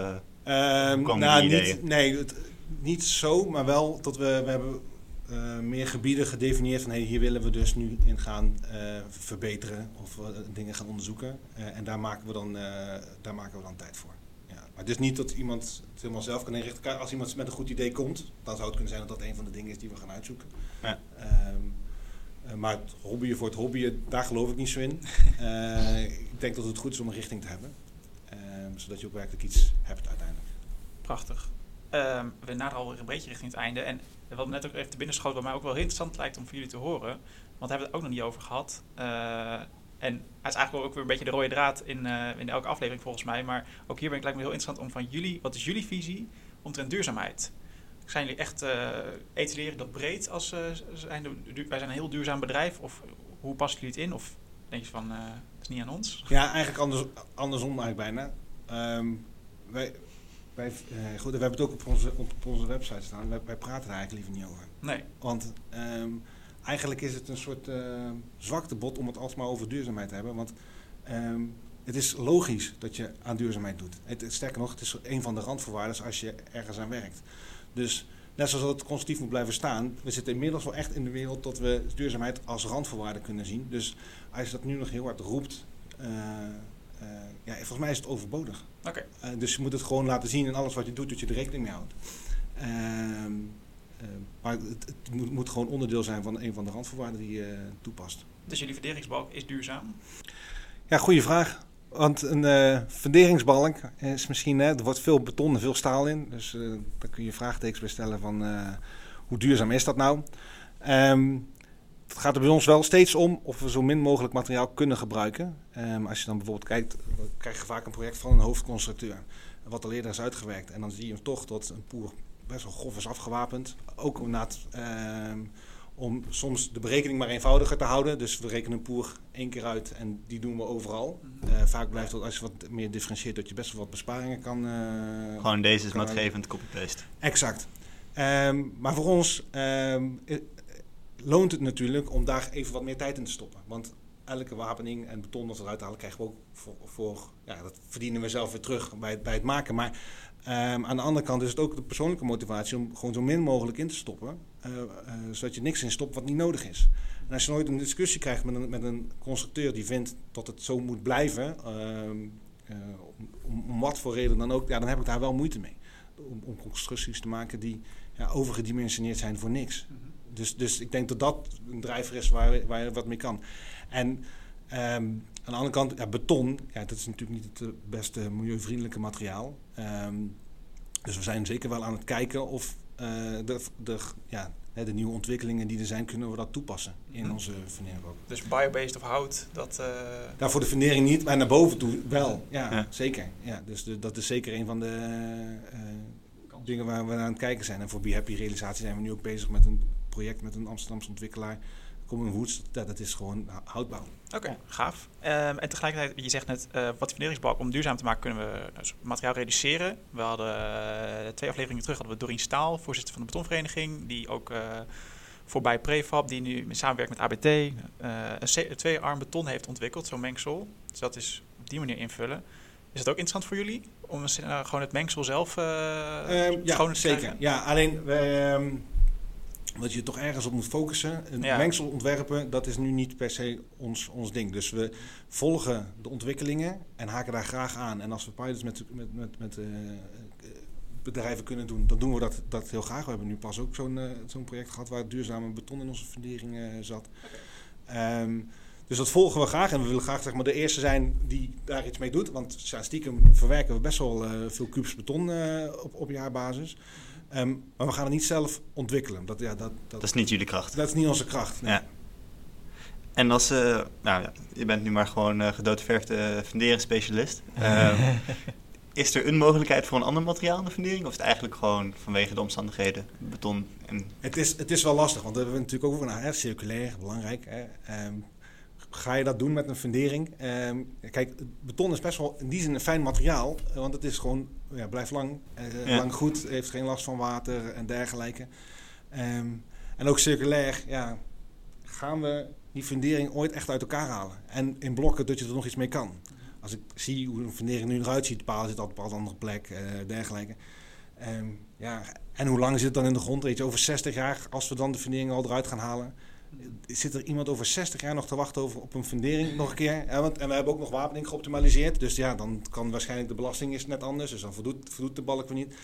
Ehm, kwamen nou, die niet, nee, het, niet zo, maar wel dat we, we hebben eh, meer gebieden gedefinieerd van hey, hier willen we dus nu in gaan eh, verbeteren of dingen gaan onderzoeken. En daar maken, we dan, daar maken we dan tijd voor. Ja. Maar is niet dat iemand het helemaal zelf kan inrichten. Als iemand met een goed idee komt, dan zou het kunnen zijn dat dat een van de dingen is die we gaan uitzoeken. Ja. Ehm, eh, maar het hobbyen voor het hobbyen, daar geloof ik niet zo in. Ik denk dat het goed is om een richting te hebben. Zodat je ook werkelijk iets hebt uiteindelijk. Prachtig. Ehm, we naderen alweer een beetje richting het einde. En wat net ook even te binnen schoot, wat mij ook wel heel interessant lijkt om voor jullie te horen. Want we hebben het ook nog niet over gehad. Uh, en het is eigenlijk ook weer een beetje de rode draad in, uh, in elke aflevering volgens mij. Maar ook hier ben ik lijkt me heel interessant om van jullie, wat is jullie visie omtrent duurzaamheid? Zijn jullie echt, uh, etaleren dat breed als zijn de, wij zijn een heel duurzaam bedrijf? Of hoe passen jullie het in? Of denk je van, het is niet aan ons? Ja, eigenlijk anders, andersom eigenlijk bijna. Um, wij, wij, uh, goed, we hebben het ook op onze, op onze website staan. Wij, wij praten er eigenlijk liever niet over. Nee. Want um, eigenlijk is het een soort uh, zwaktebod om het alsmaar over duurzaamheid te hebben. Want um, het is logisch dat je aan duurzaamheid doet. Het, sterker nog, het is een van de randvoorwaarden als je ergens aan werkt. Dus net zoals het constructief moet blijven staan, we zitten inmiddels wel echt in de wereld dat we duurzaamheid als randvoorwaarde kunnen zien. Dus als je dat nu nog heel hard roept, uh, ja, volgens mij is het overbodig. Okay. Uh, dus je moet het gewoon laten zien in alles wat je doet, dat je er rekening mee houdt. Ehm, maar het, het moet, moet, gewoon onderdeel zijn van een van de randvoorwaarden die je toepast. Dus jullie verderingsbalk is duurzaam? Ja, goede vraag. Want een uh, funderingsbalk is misschien, hè, er wordt veel beton en veel staal in. Dus uh, daar kun je vraagtekens bij stellen van uh, hoe duurzaam is dat nou? Um, het gaat er bij ons wel steeds om of we zo min mogelijk materiaal kunnen gebruiken. Um, als je dan bijvoorbeeld kijkt, krijg je vaak een project van een hoofdconstructeur. Wat al eerder is uitgewerkt. En dan zie je toch dat een poer best wel grof is afgewapend. Ook om, het, um, om soms de berekening maar eenvoudiger te houden. Dus we rekenen een poer één keer uit en die doen we overal. Uh, vaak blijft het als je wat meer differentieert dat je best wel wat besparingen kan... Uh, Gewoon deze is maatgevend, copy-paste. Exact. Um, maar voor ons loont het natuurlijk om daar even wat meer tijd in te stoppen. Want elke wapening en beton dat we eruit halen, krijgen we ook voor, ja, dat verdienen we zelf weer terug bij, bij het maken. Maar um, aan de andere kant is het ook de persoonlijke motivatie om gewoon zo min mogelijk in te stoppen, uh, uh, zodat je niks in stopt wat niet nodig is. En als je nooit een discussie krijgt met een, met een constructeur die vindt dat het zo moet blijven, um, uh, om, om, wat voor reden dan ook, ja, dan heb ik daar wel moeite mee. Om, om constructies te maken die ja, overgedimensioneerd zijn voor niks. Dus, dus ik denk dat dat een drijver is waar, waar je wat mee kan. En um, aan de andere kant, ja, beton, ja, dat is natuurlijk niet het beste milieuvriendelijke materiaal. Um, dus we zijn zeker wel aan het kijken of uh, de, de, ja, de nieuwe ontwikkelingen die er zijn, kunnen we dat toepassen in mm. onze fundering ook. Dus biobased of hout, dat... Uh... Voor de fundering niet, maar naar boven toe wel. Ja, ja. zeker. Ja, dus de, dat is zeker een van de uh, dingen waar we aan het kijken zijn. En voor Be Happy realisatie zijn we nu ook bezig met een project met een Amsterdamse ontwikkelaar. Common Woods, dat, dat is gewoon houtbouw. Oké, okay, gaaf. Um, en tegelijkertijd, je zegt net, uh, wat funderingsbalk om duurzaam te maken, kunnen we dus materiaal reduceren. We hadden uh, twee afleveringen terug, hadden we Dorien Staal, voorzitter van de betonvereniging, die ook uh, voorbij Prefab, die nu samenwerkt met ABT, een twee-arm beton heeft ontwikkeld, zo'n mengsel. Dus dat is op die manier invullen. Is het ook interessant voor jullie om gewoon het mengsel zelf um, ja, zeker. Ja, alleen... Um, dat je toch ergens op moet focussen. Een ja. mengsel ontwerpen, dat is nu niet per se ons, ons ding. Dus we volgen de ontwikkelingen en haken daar graag aan. En als we pilots met, met, met, met uh, bedrijven kunnen doen, dan doen we dat, dat heel graag. We hebben nu pas ook zo'n uh, zo'n project gehad waar duurzame beton in onze fundering uh, zat. Um, dus dat volgen we graag en we willen graag zeg maar, de eerste zijn die daar iets mee doet. Want stiekem verwerken we best wel veel kubus beton op, op jaarbasis. Um, maar we gaan het niet zelf ontwikkelen. Dat, ja, dat, dat, dat is niet jullie kracht. Dat is niet onze kracht. Nee. Ja. En als, uh, nou ja, je bent nu maar gewoon uh, gedoodverfde funderingsspecialist. Uh, is er een mogelijkheid voor een ander materiaal in de fundering? Of is het eigenlijk gewoon vanwege de omstandigheden beton? En... Het, is, het is wel lastig, want we hebben natuurlijk ook over nou, circulair, belangrijk. Hè. Um, ga je dat doen met een fundering? Um, kijk, beton is best wel in die zin een fijn materiaal, want het is gewoon, ja, blijft lang, uh, ja. lang goed, heeft geen last van water en dergelijke. Um, en ook circulair, ja, gaan we die fundering ooit echt uit elkaar halen? En in blokken dat je er nog iets mee kan. Als ik zie hoe een fundering nu eruit ziet, paal zit op een andere plek, uh, dergelijke. Um, ja, en hoe lang zit het dan in de grond? Weet je, over 60 jaar, als we dan de fundering al eruit gaan halen, zit er iemand over 60 jaar nog te wachten over, op een fundering nog een keer? Ja, want, en we hebben ook nog wapening geoptimaliseerd. Dus ja, dan kan waarschijnlijk de belasting is net anders. Dus dan voldoet, voldoet de balk weer niet.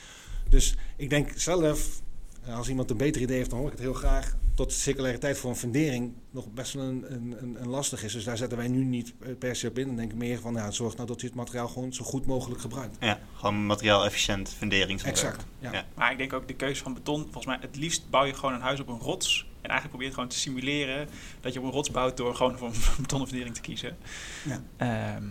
Dus ik denk zelf, eh, als iemand een beter idee heeft, dan hoor ik het heel graag. Tot de circulariteit voor een fundering nog best wel een, een, een, lastig is. Dus daar zetten wij nu niet eh, per se op in. Dan denk ik meer van, ja, zorg nou dat je het materiaal gewoon zo goed mogelijk gebruikt. Ja, gewoon materiaal efficiënt funderingsontwerp. Exact, ja. Ja. Maar ik denk ook de keuze van beton, volgens mij het liefst bouw je gewoon een huis op een rots. En eigenlijk probeer je gewoon te simuleren dat je op een rots bouwt door gewoon voor een betonnen fundering te kiezen. Ja. Ehm,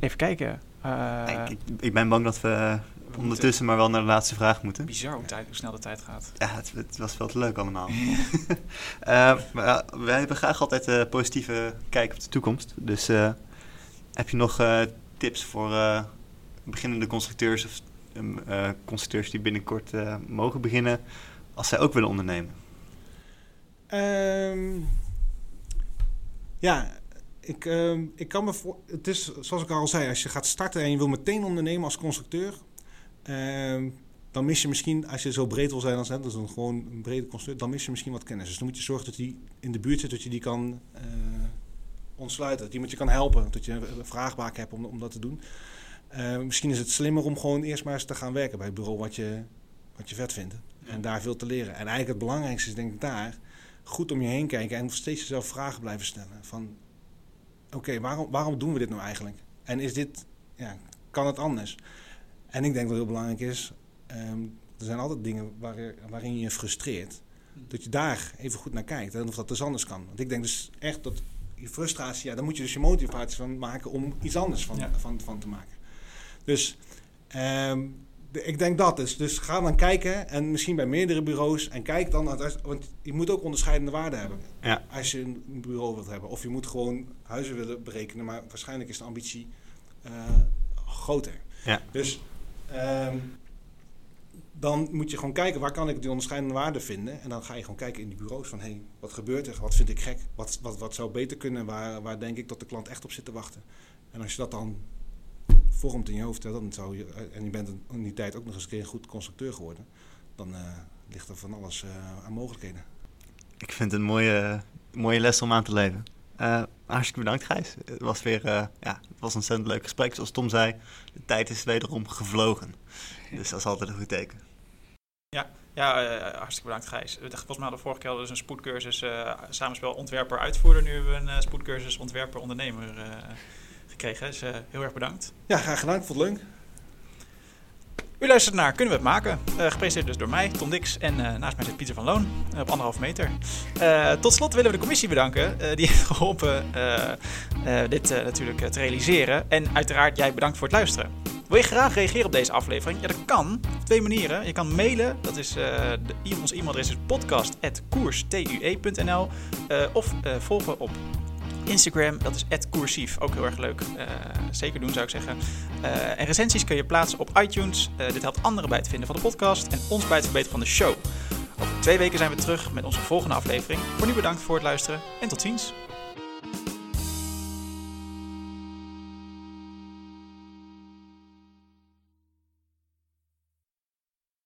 even kijken. Eh, ik, ik, ik ben bang dat we we moeten- ondertussen maar wel naar de laatste vraag moeten. Bizar hoe, tijd, hoe snel de tijd gaat. Ja, het, het was veel te leuk allemaal. Eh, maar ja, wij hebben graag altijd een positieve kijk op de toekomst. Dus eh, heb je nog eh, tips voor eh, beginnende constructeurs of ehm, eh, constructeurs die binnenkort eh, mogen beginnen als zij ook willen ondernemen? Ehm, ja, ik, ehm, ik kan me voor. Het is zoals ik al zei, als je gaat starten en je wil meteen ondernemen als constructeur, ehm, dan mis je misschien, als je zo breed wil zijn als net, dus een gewoon een brede constructeur, dan mis je misschien wat kennis. Dus dan moet je zorgen dat die in de buurt zit, dat je die kan eh, ontsluiten, dat iemand je kan helpen, dat je een vraagbaak hebt om, om dat te doen. Misschien is het slimmer om gewoon eerst maar eens te gaan werken bij het bureau wat je, wat je vet vindt. En daar veel te leren. En eigenlijk het belangrijkste is denk ik daar goed om je heen kijken en steeds jezelf vragen blijven stellen. Van, oké, waarom, waarom doen we dit nou eigenlijk? En is dit, ja, kan het anders? En ik denk dat het heel belangrijk is, ehm, er zijn altijd dingen waar, waarin je je frustreert. Dat je daar even goed naar kijkt en of dat dus anders kan. Want ik denk dus echt dat je frustratie, ja, daar moet je dus je motivatie van maken om iets anders van, Ja. van, van te maken. Dus ehm, ik denk dat dus. Dus ga dan kijken en misschien bij meerdere bureaus en kijk dan, want je moet ook onderscheidende waarden hebben Ja. als je een bureau wilt hebben. Of je moet gewoon huizen willen berekenen, maar waarschijnlijk is de ambitie eh, groter. Ja. Dus ehm, dan moet je gewoon kijken waar kan ik die onderscheidende waarden vinden. En dan ga je gewoon kijken in die bureaus van hé, hey, wat gebeurt er? Wat vind ik gek? Wat, wat, wat zou beter kunnen? Waar, waar denk ik dat de klant echt op zit te wachten? En als je dat dan vormt in je hoofd, hè, dan zou je, eh, en je bent in die tijd ook nog eens een keer een goed constructeur geworden, dan eh, ligt er van alles eh, aan mogelijkheden. Ik vind het een mooie, mooie les om aan te leven. Eh, hartstikke bedankt Gijs. Het was weer eh, ja, het was een ontzettend leuk gesprek. Zoals Tom zei, de tijd is wederom gevlogen. Dus dat is altijd een goed teken. Ja, eh, hartstikke bedankt Gijs. We- Volgens mij hadden we vorige keer dus een spoedcursus eh, samenspel ontwerper uitvoerder. Nu hebben we een eh, spoedcursus ontwerper ondernemer eh, gekregen. Dus eh, heel erg bedankt. Ja, graag gedaan. Ik vond het leuk. U luistert naar Kunnen we het maken? Eh, gepresenteerd dus door mij, Tom Dix. En eh, naast mij zit Pieter van Loon op anderhalve meter. Tot slot willen we de commissie bedanken. die heeft geholpen eh, eh, dit natuurlijk te realiseren. En uiteraard jij bedankt voor het luisteren. Wil je graag reageren op deze aflevering? Ja, dat kan. Op twee manieren. Je kan mailen. Dat is, de, ons e-mailadres is podcast.koerstue.nl Of volgen op Instagram. Dat is @coursief. Ook heel erg leuk. Eh, zeker doen zou ik zeggen. Eh, en recensies kun je plaatsen op iTunes. Eh, dit helpt anderen bij het vinden van de podcast en ons bij het verbeteren van de show. Over twee weken zijn we terug met onze volgende aflevering. Voor nu bedankt voor het luisteren en tot ziens.